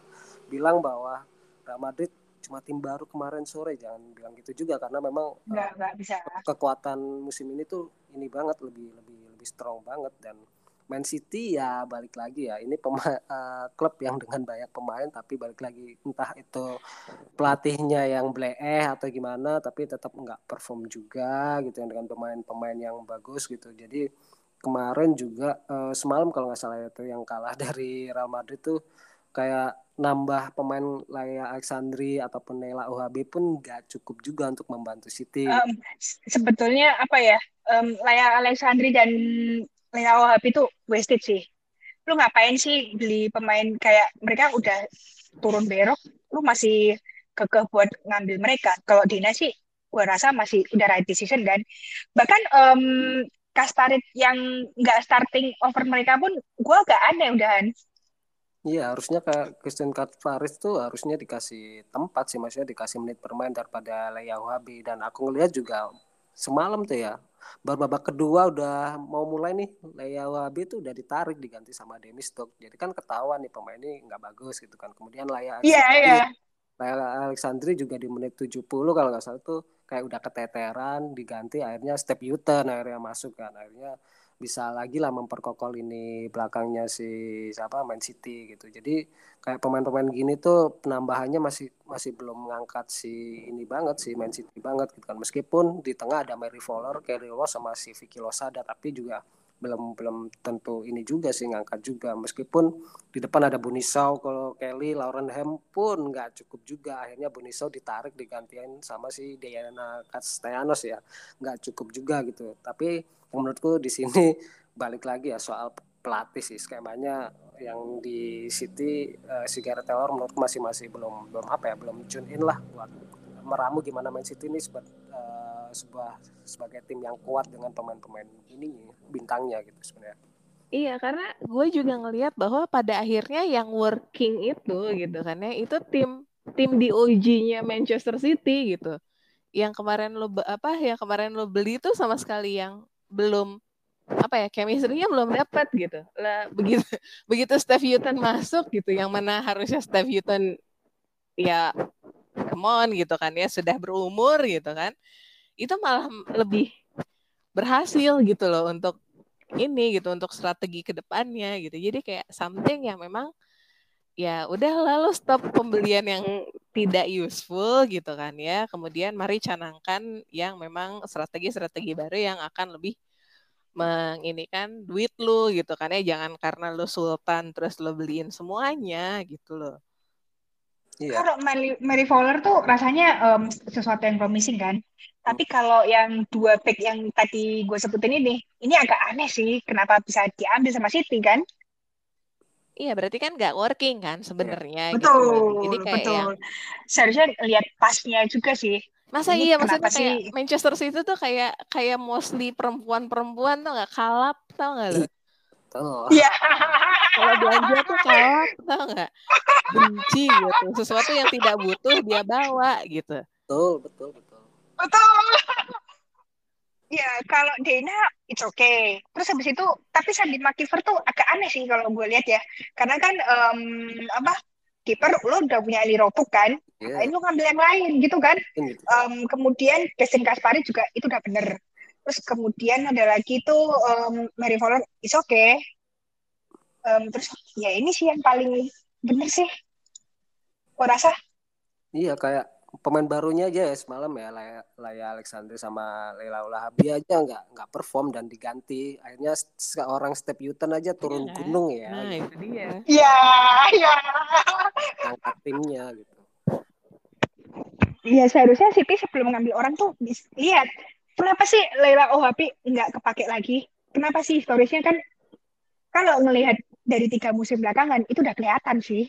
S2: bilang bahwa Real Madrid cuma tim baru kemarin sore. Jangan bilang gitu juga karena memang
S1: nggak, uh, nggak bisa.
S2: kekuatan musim ini tuh ini banget lebih lebih lebih strong banget. Dan Man City ya balik lagi ya. Ini pema uh, klub yang dengan banyak pemain tapi balik lagi entah itu pelatihnya yang bleeh atau gimana tapi tetap nggak perform juga gitu yang dengan pemain-pemain yang bagus gitu. Jadi kemarin juga uh, semalam kalau nggak salah itu yang kalah dari Real Madrid tuh kayak nambah pemain Laya Alexandri ataupun Nela UHB pun nggak cukup juga untuk membantu City. Um,
S1: sebetulnya apa ya? Um, Laya Alexandri dan Lea Wahab itu wasted sih. Lu ngapain sih beli pemain kayak mereka udah turun berok, lu masih kekeh buat ngambil mereka. Kalau Dina sih gue rasa masih udah right decision dan bahkan um, Kastarit yang nggak starting over mereka pun gue agak aneh udahan.
S2: Iya harusnya kayak Christian Katvaris tuh harusnya dikasih tempat sih maksudnya dikasih menit bermain daripada Leia Wahabi dan aku ngelihat juga semalam tuh ya baru babak kedua udah mau mulai nih Leia Wabi tuh udah ditarik diganti sama Demis Stok jadi kan ketahuan nih pemain ini nggak bagus gitu kan. Kemudian Leia
S1: Iya iya.
S2: Leia Alexandri juga di menit 70 kalau nggak salah tuh kayak udah keteteran diganti akhirnya step U-turn akhirnya masuk kan. Akhirnya bisa lagi lah memperkokoh ini belakangnya si siapa Man City gitu. Jadi kayak pemain-pemain gini tuh penambahannya masih masih belum mengangkat si ini banget si Man City banget gitu kan. Meskipun di tengah ada Mary Fowler, Kerry Ross sama si Vicky Losada tapi juga belum belum tentu ini juga sih ngangkat juga. Meskipun di depan ada Bunisau kalau Kelly Lauren Ham pun nggak cukup juga. Akhirnya Bunisau ditarik digantiin sama si Diana Castellanos ya. Nggak cukup juga gitu. Tapi menurutku di sini balik lagi ya soal pelatih sih. Skemanya yang di City uh, si Gareth Taylor menurutku masih masih belum belum apa ya belum tune in lah buat meramu gimana main City ini. Sebagai uh, sebuah sebagai tim yang kuat dengan pemain-pemain ini bintangnya gitu sebenarnya.
S3: Iya, karena gue juga ngelihat bahwa pada akhirnya yang working itu gitu kan ya, itu tim tim di OG-nya Manchester City gitu. Yang kemarin lo apa yang kemarin lo beli itu sama sekali yang belum apa ya chemistry-nya belum dapat gitu lah begitu begitu Steve Hutton masuk gitu yang mana harusnya Steve Hutton ya come on gitu kan ya sudah berumur gitu kan itu malah lebih berhasil gitu loh untuk ini gitu untuk strategi ke depannya gitu. Jadi kayak something yang memang ya udah lalu stop pembelian yang tidak useful gitu kan ya. Kemudian mari canangkan yang memang strategi-strategi baru yang akan lebih menginikan duit lu gitu kan ya. Jangan karena lu sultan terus lu beliin semuanya gitu loh.
S1: Iya. Kalau Mary, Mary Fowler tuh rasanya um, sesuatu yang promising kan. Tapi kalau yang dua pick yang tadi gue sebutin ini, ini agak aneh sih. Kenapa bisa diambil sama City kan?
S3: Iya, berarti kan nggak working kan sebenarnya.
S1: Betul, gitu. Jadi kayak betul. Yang... Seharusnya lihat pasnya juga sih.
S3: Masa ini iya maksudnya sih? kayak Manchester City tuh kayak kayak mostly perempuan-perempuan tuh nggak kalap tau nggak lu?
S1: Iya.
S3: Kalau belanja tuh kalap tau nggak? Benci gitu. Sesuatu yang tidak butuh dia bawa gitu.
S2: Betul, betul, betul.
S1: Betul. Ya, kalau Dena it's okay. Terus habis itu, tapi Sandy McKeever tuh agak aneh sih kalau gue lihat ya. Karena kan um, apa kiper lo udah punya Ali Ropu kan yeah. Iya. ini lo ngambil yang lain gitu kan um, kemudian Justin Kaspari juga itu udah bener terus kemudian ada lagi tuh um, Mary Fowler is okay. Um, terus ya ini sih yang paling bener sih. Gue rasa?
S2: Iya kayak pemain barunya aja ya semalam ya Laya, Laya Alexandri sama Leila Ulahabi aja nggak nggak perform dan diganti. Akhirnya seorang Step Newton aja turun ya, gunung ya
S3: nah gitu. itu dia.
S1: Iya iya.
S2: Angkat timnya gitu.
S1: Iya seharusnya City sebelum mengambil orang tuh lihat kenapa sih Leila Ohabi nggak kepake lagi kenapa sih historisnya kan kalau ngelihat dari tiga musim belakangan itu udah kelihatan sih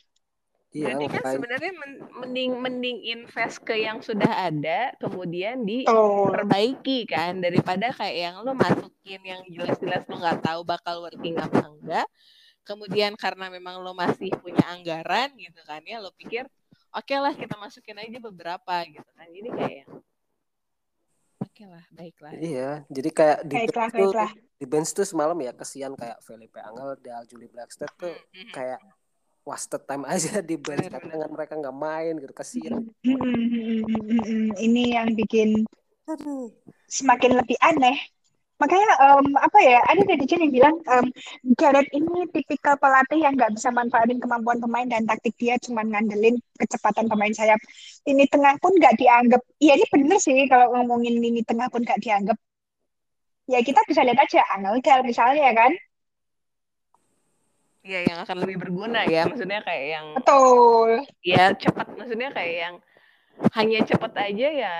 S3: Iya, Berarti kan sebenarnya mending mending invest ke yang sudah ada, kemudian diperbaiki kan daripada kayak yang lo masukin yang jelas-jelas lo nggak tahu bakal working apa enggak. Kemudian karena memang lo masih punya anggaran gitu kan ya, lo pikir oke okay lah kita masukin aja beberapa gitu kan. Jadi kayak oke okay lah, baiklah.
S2: Iya, jadi kayak di baiklah, bench tuh, di bench tuh semalam ya kesian kayak Felipe Angel, Dal Julie Blackstone tuh kayak wasted time aja di bench karena mereka nggak main gitu kasihan
S1: ini yang bikin semakin lebih aneh makanya um, apa ya ada netizen yang bilang um, Gareth ini tipikal pelatih yang nggak bisa manfaatin kemampuan pemain dan taktik dia cuma ngandelin kecepatan pemain sayap. Ini tengah pun nggak dianggap. Iya ini bener sih kalau ngomongin ini tengah pun nggak dianggap. Ya kita bisa lihat aja Angel misalnya ya kan?
S3: Ya yang akan lebih berguna ya maksudnya kayak yang
S1: betul.
S3: Ya cepat. Maksudnya kayak yang hanya cepat aja ya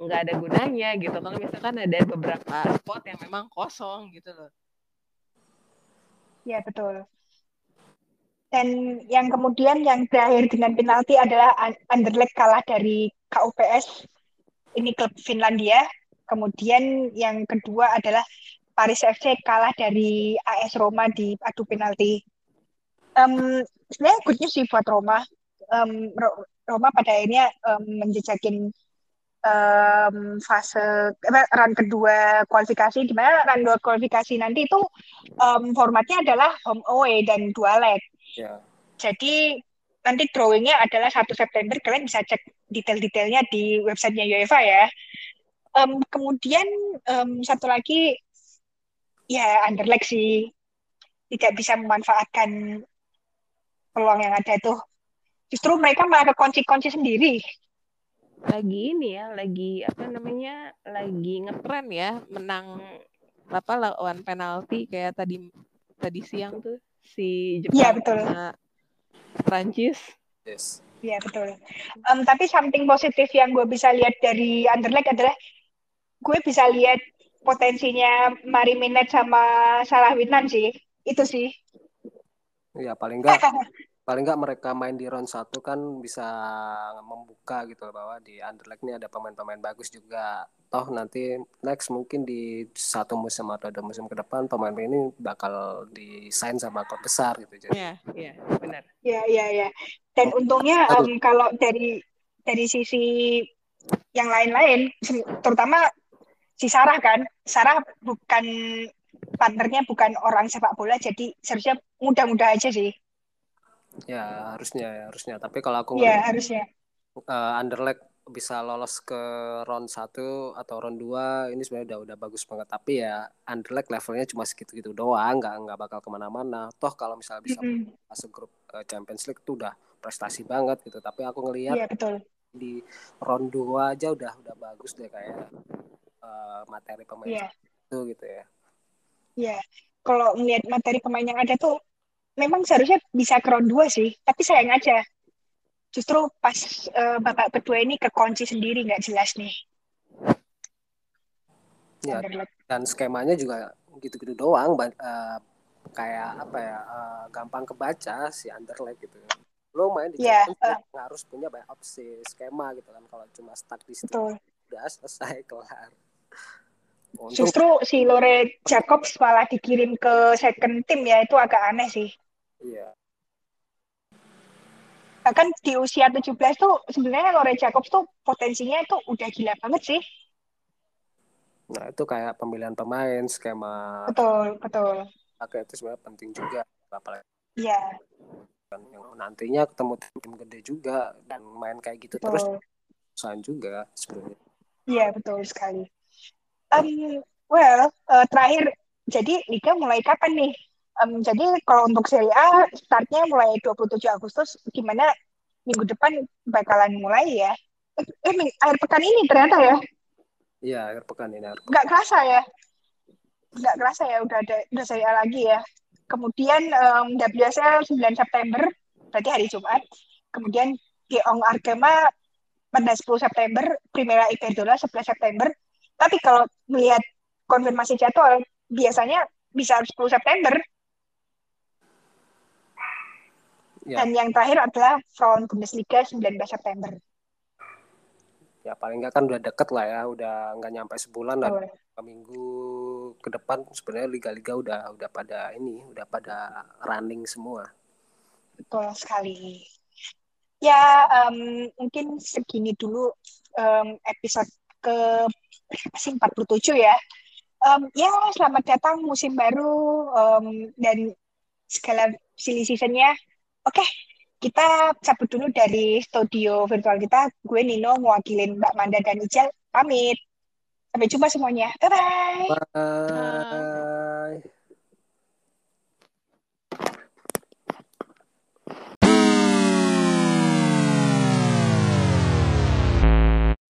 S3: nggak ada gunanya gitu. Kalau misalkan ada beberapa spot yang memang kosong gitu loh.
S1: Ya betul. Dan yang kemudian yang terakhir dengan penalti adalah Anderlecht kalah dari KUPS ini klub Finlandia. Kemudian yang kedua adalah Paris FC kalah dari AS Roma di adu penalti. Um, sebenarnya good news sih buat Roma. Um, Roma pada akhirnya um, menjejakin um, fase eh, run kedua kualifikasi di mana run dua kualifikasi nanti itu um, formatnya adalah home away dan dua leg. Yeah. Jadi nanti drawingnya adalah satu September kalian bisa cek detail-detailnya di websitenya UEFA ya. Um, kemudian um, satu lagi ya Anderlecht sih tidak bisa memanfaatkan peluang yang ada itu justru mereka malah kunci-kunci sendiri
S3: lagi ini ya lagi apa namanya lagi ngetren ya menang apa lawan penalti kayak tadi tadi siang tuh si
S1: Iya
S3: Jepang
S1: betul.
S3: sama Prancis.
S2: Yes.
S1: Iya betul. Em, tapi something positif yang gue bisa lihat dari Anderlecht adalah gue bisa lihat potensinya Mari Minette sama Salah Winan sih. Itu sih.
S2: Ya paling enggak paling enggak mereka main di round satu kan bisa membuka gitu loh, bahwa di Anderlecht ini ada pemain-pemain bagus juga. Toh nanti next mungkin di satu musim atau dua musim ke depan pemain ini bakal disign sama klub besar gitu. Jadi
S3: Iya, iya, benar.
S1: Ya, ya, ya. Dan untungnya em, kalau dari dari sisi yang lain-lain, terutama si Sarah kan, Sarah bukan partnernya bukan orang sepak bola, jadi seharusnya mudah-mudah aja sih.
S2: Ya harusnya ya harusnya. Tapi kalau aku
S1: Ya,
S2: ngeliat
S1: harusnya.
S2: eh, Anderlecht bisa lolos ke round 1 atau round 2 ini sebenarnya udah udah bagus banget tapi ya Anderlecht levelnya cuma segitu-gitu doang nggak nggak bakal ke mana-mana toh kalau misalnya bisa
S1: Mm-mm.
S2: masuk grup eh, Champions League tuh udah prestasi banget gitu tapi aku ngelihat
S1: Iya, betul.
S2: di round 2 aja udah udah bagus deh kayak eh, materi pemain
S1: Iya,
S2: itu gitu ya
S1: iya. Kalau ngelihat materi pemain yang ada tuh, memang seharusnya bisa ke round 2 sih, tapi sayang aja. Justru pas eh, babak kedua ini kekunci sendiri, nggak jelas nih.
S2: ya dan skemanya juga gitu-gitu doang eh, kayak apa ya eh, gampang kebaca si Anderlecht gitu lo main di Champions League nggak harus punya banyak opsi skema gitu kan kalau cuma stuck di situ
S1: Betul.
S2: udah selesai kelar untung
S1: Justru si Lore Jacobs malah dikirim ke second team ya, itu agak aneh sih.
S2: Iya
S1: Bahkan di usia 17 tuh sebenarnya Lore Jacobs tuh potensinya tuh udah gila banget sih.
S2: nah itu kayak pemilihan pemain skema
S1: Betul, betul.
S2: pakai itu sebenarnya penting juga apalagi
S1: Iya,
S2: kan yang nantinya ketemu tim gede juga dan main kayak gitu terus
S1: betul.
S2: susah juga sebenarnya
S1: Iya, betul sekali. Um, well, eh, terakhir, jadi Liga mulai kapan nih? Em, jadi kalau untuk Serie A, startnya mulai 27 Agustus, gimana minggu depan bakalan mulai ya? Eh, eh, akhir pekan ini ternyata ya?
S2: iya akhir pekan ini akhir pekan.
S1: Nggak kerasa ya? Nggak kerasa ya, udah ada udah Serie A lagi ya. Kemudian em, WSL 9 September, berarti hari Jumat. Kemudian Geong Argema pada 10 September, Primera Iberdrola 11 September. Tapi kalau melihat konfirmasi jadwal, biasanya bisa 10 September.
S2: Ya
S1: Dan yang terakhir adalah Frauen Bundesliga 19 September.
S2: ya paling nggak kan udah deket lah ya udah nggak nyampe sebulan lah
S1: Betul.
S2: beberapa minggu ke depan sebenarnya liga-liga udah udah pada ini udah pada running semua
S1: Betul sekali. Ya, em, mungkin segini dulu em, episode ke sih 47 ya. Em, ya, selamat datang musim baru em, dan segala silly seasonnya. Oke, kita cabut dulu dari studio virtual kita. Gue Nino mewakilin Mbak Manda dan Ijal. Pamit. Sampai jumpa semuanya. Bye-bye.
S2: bye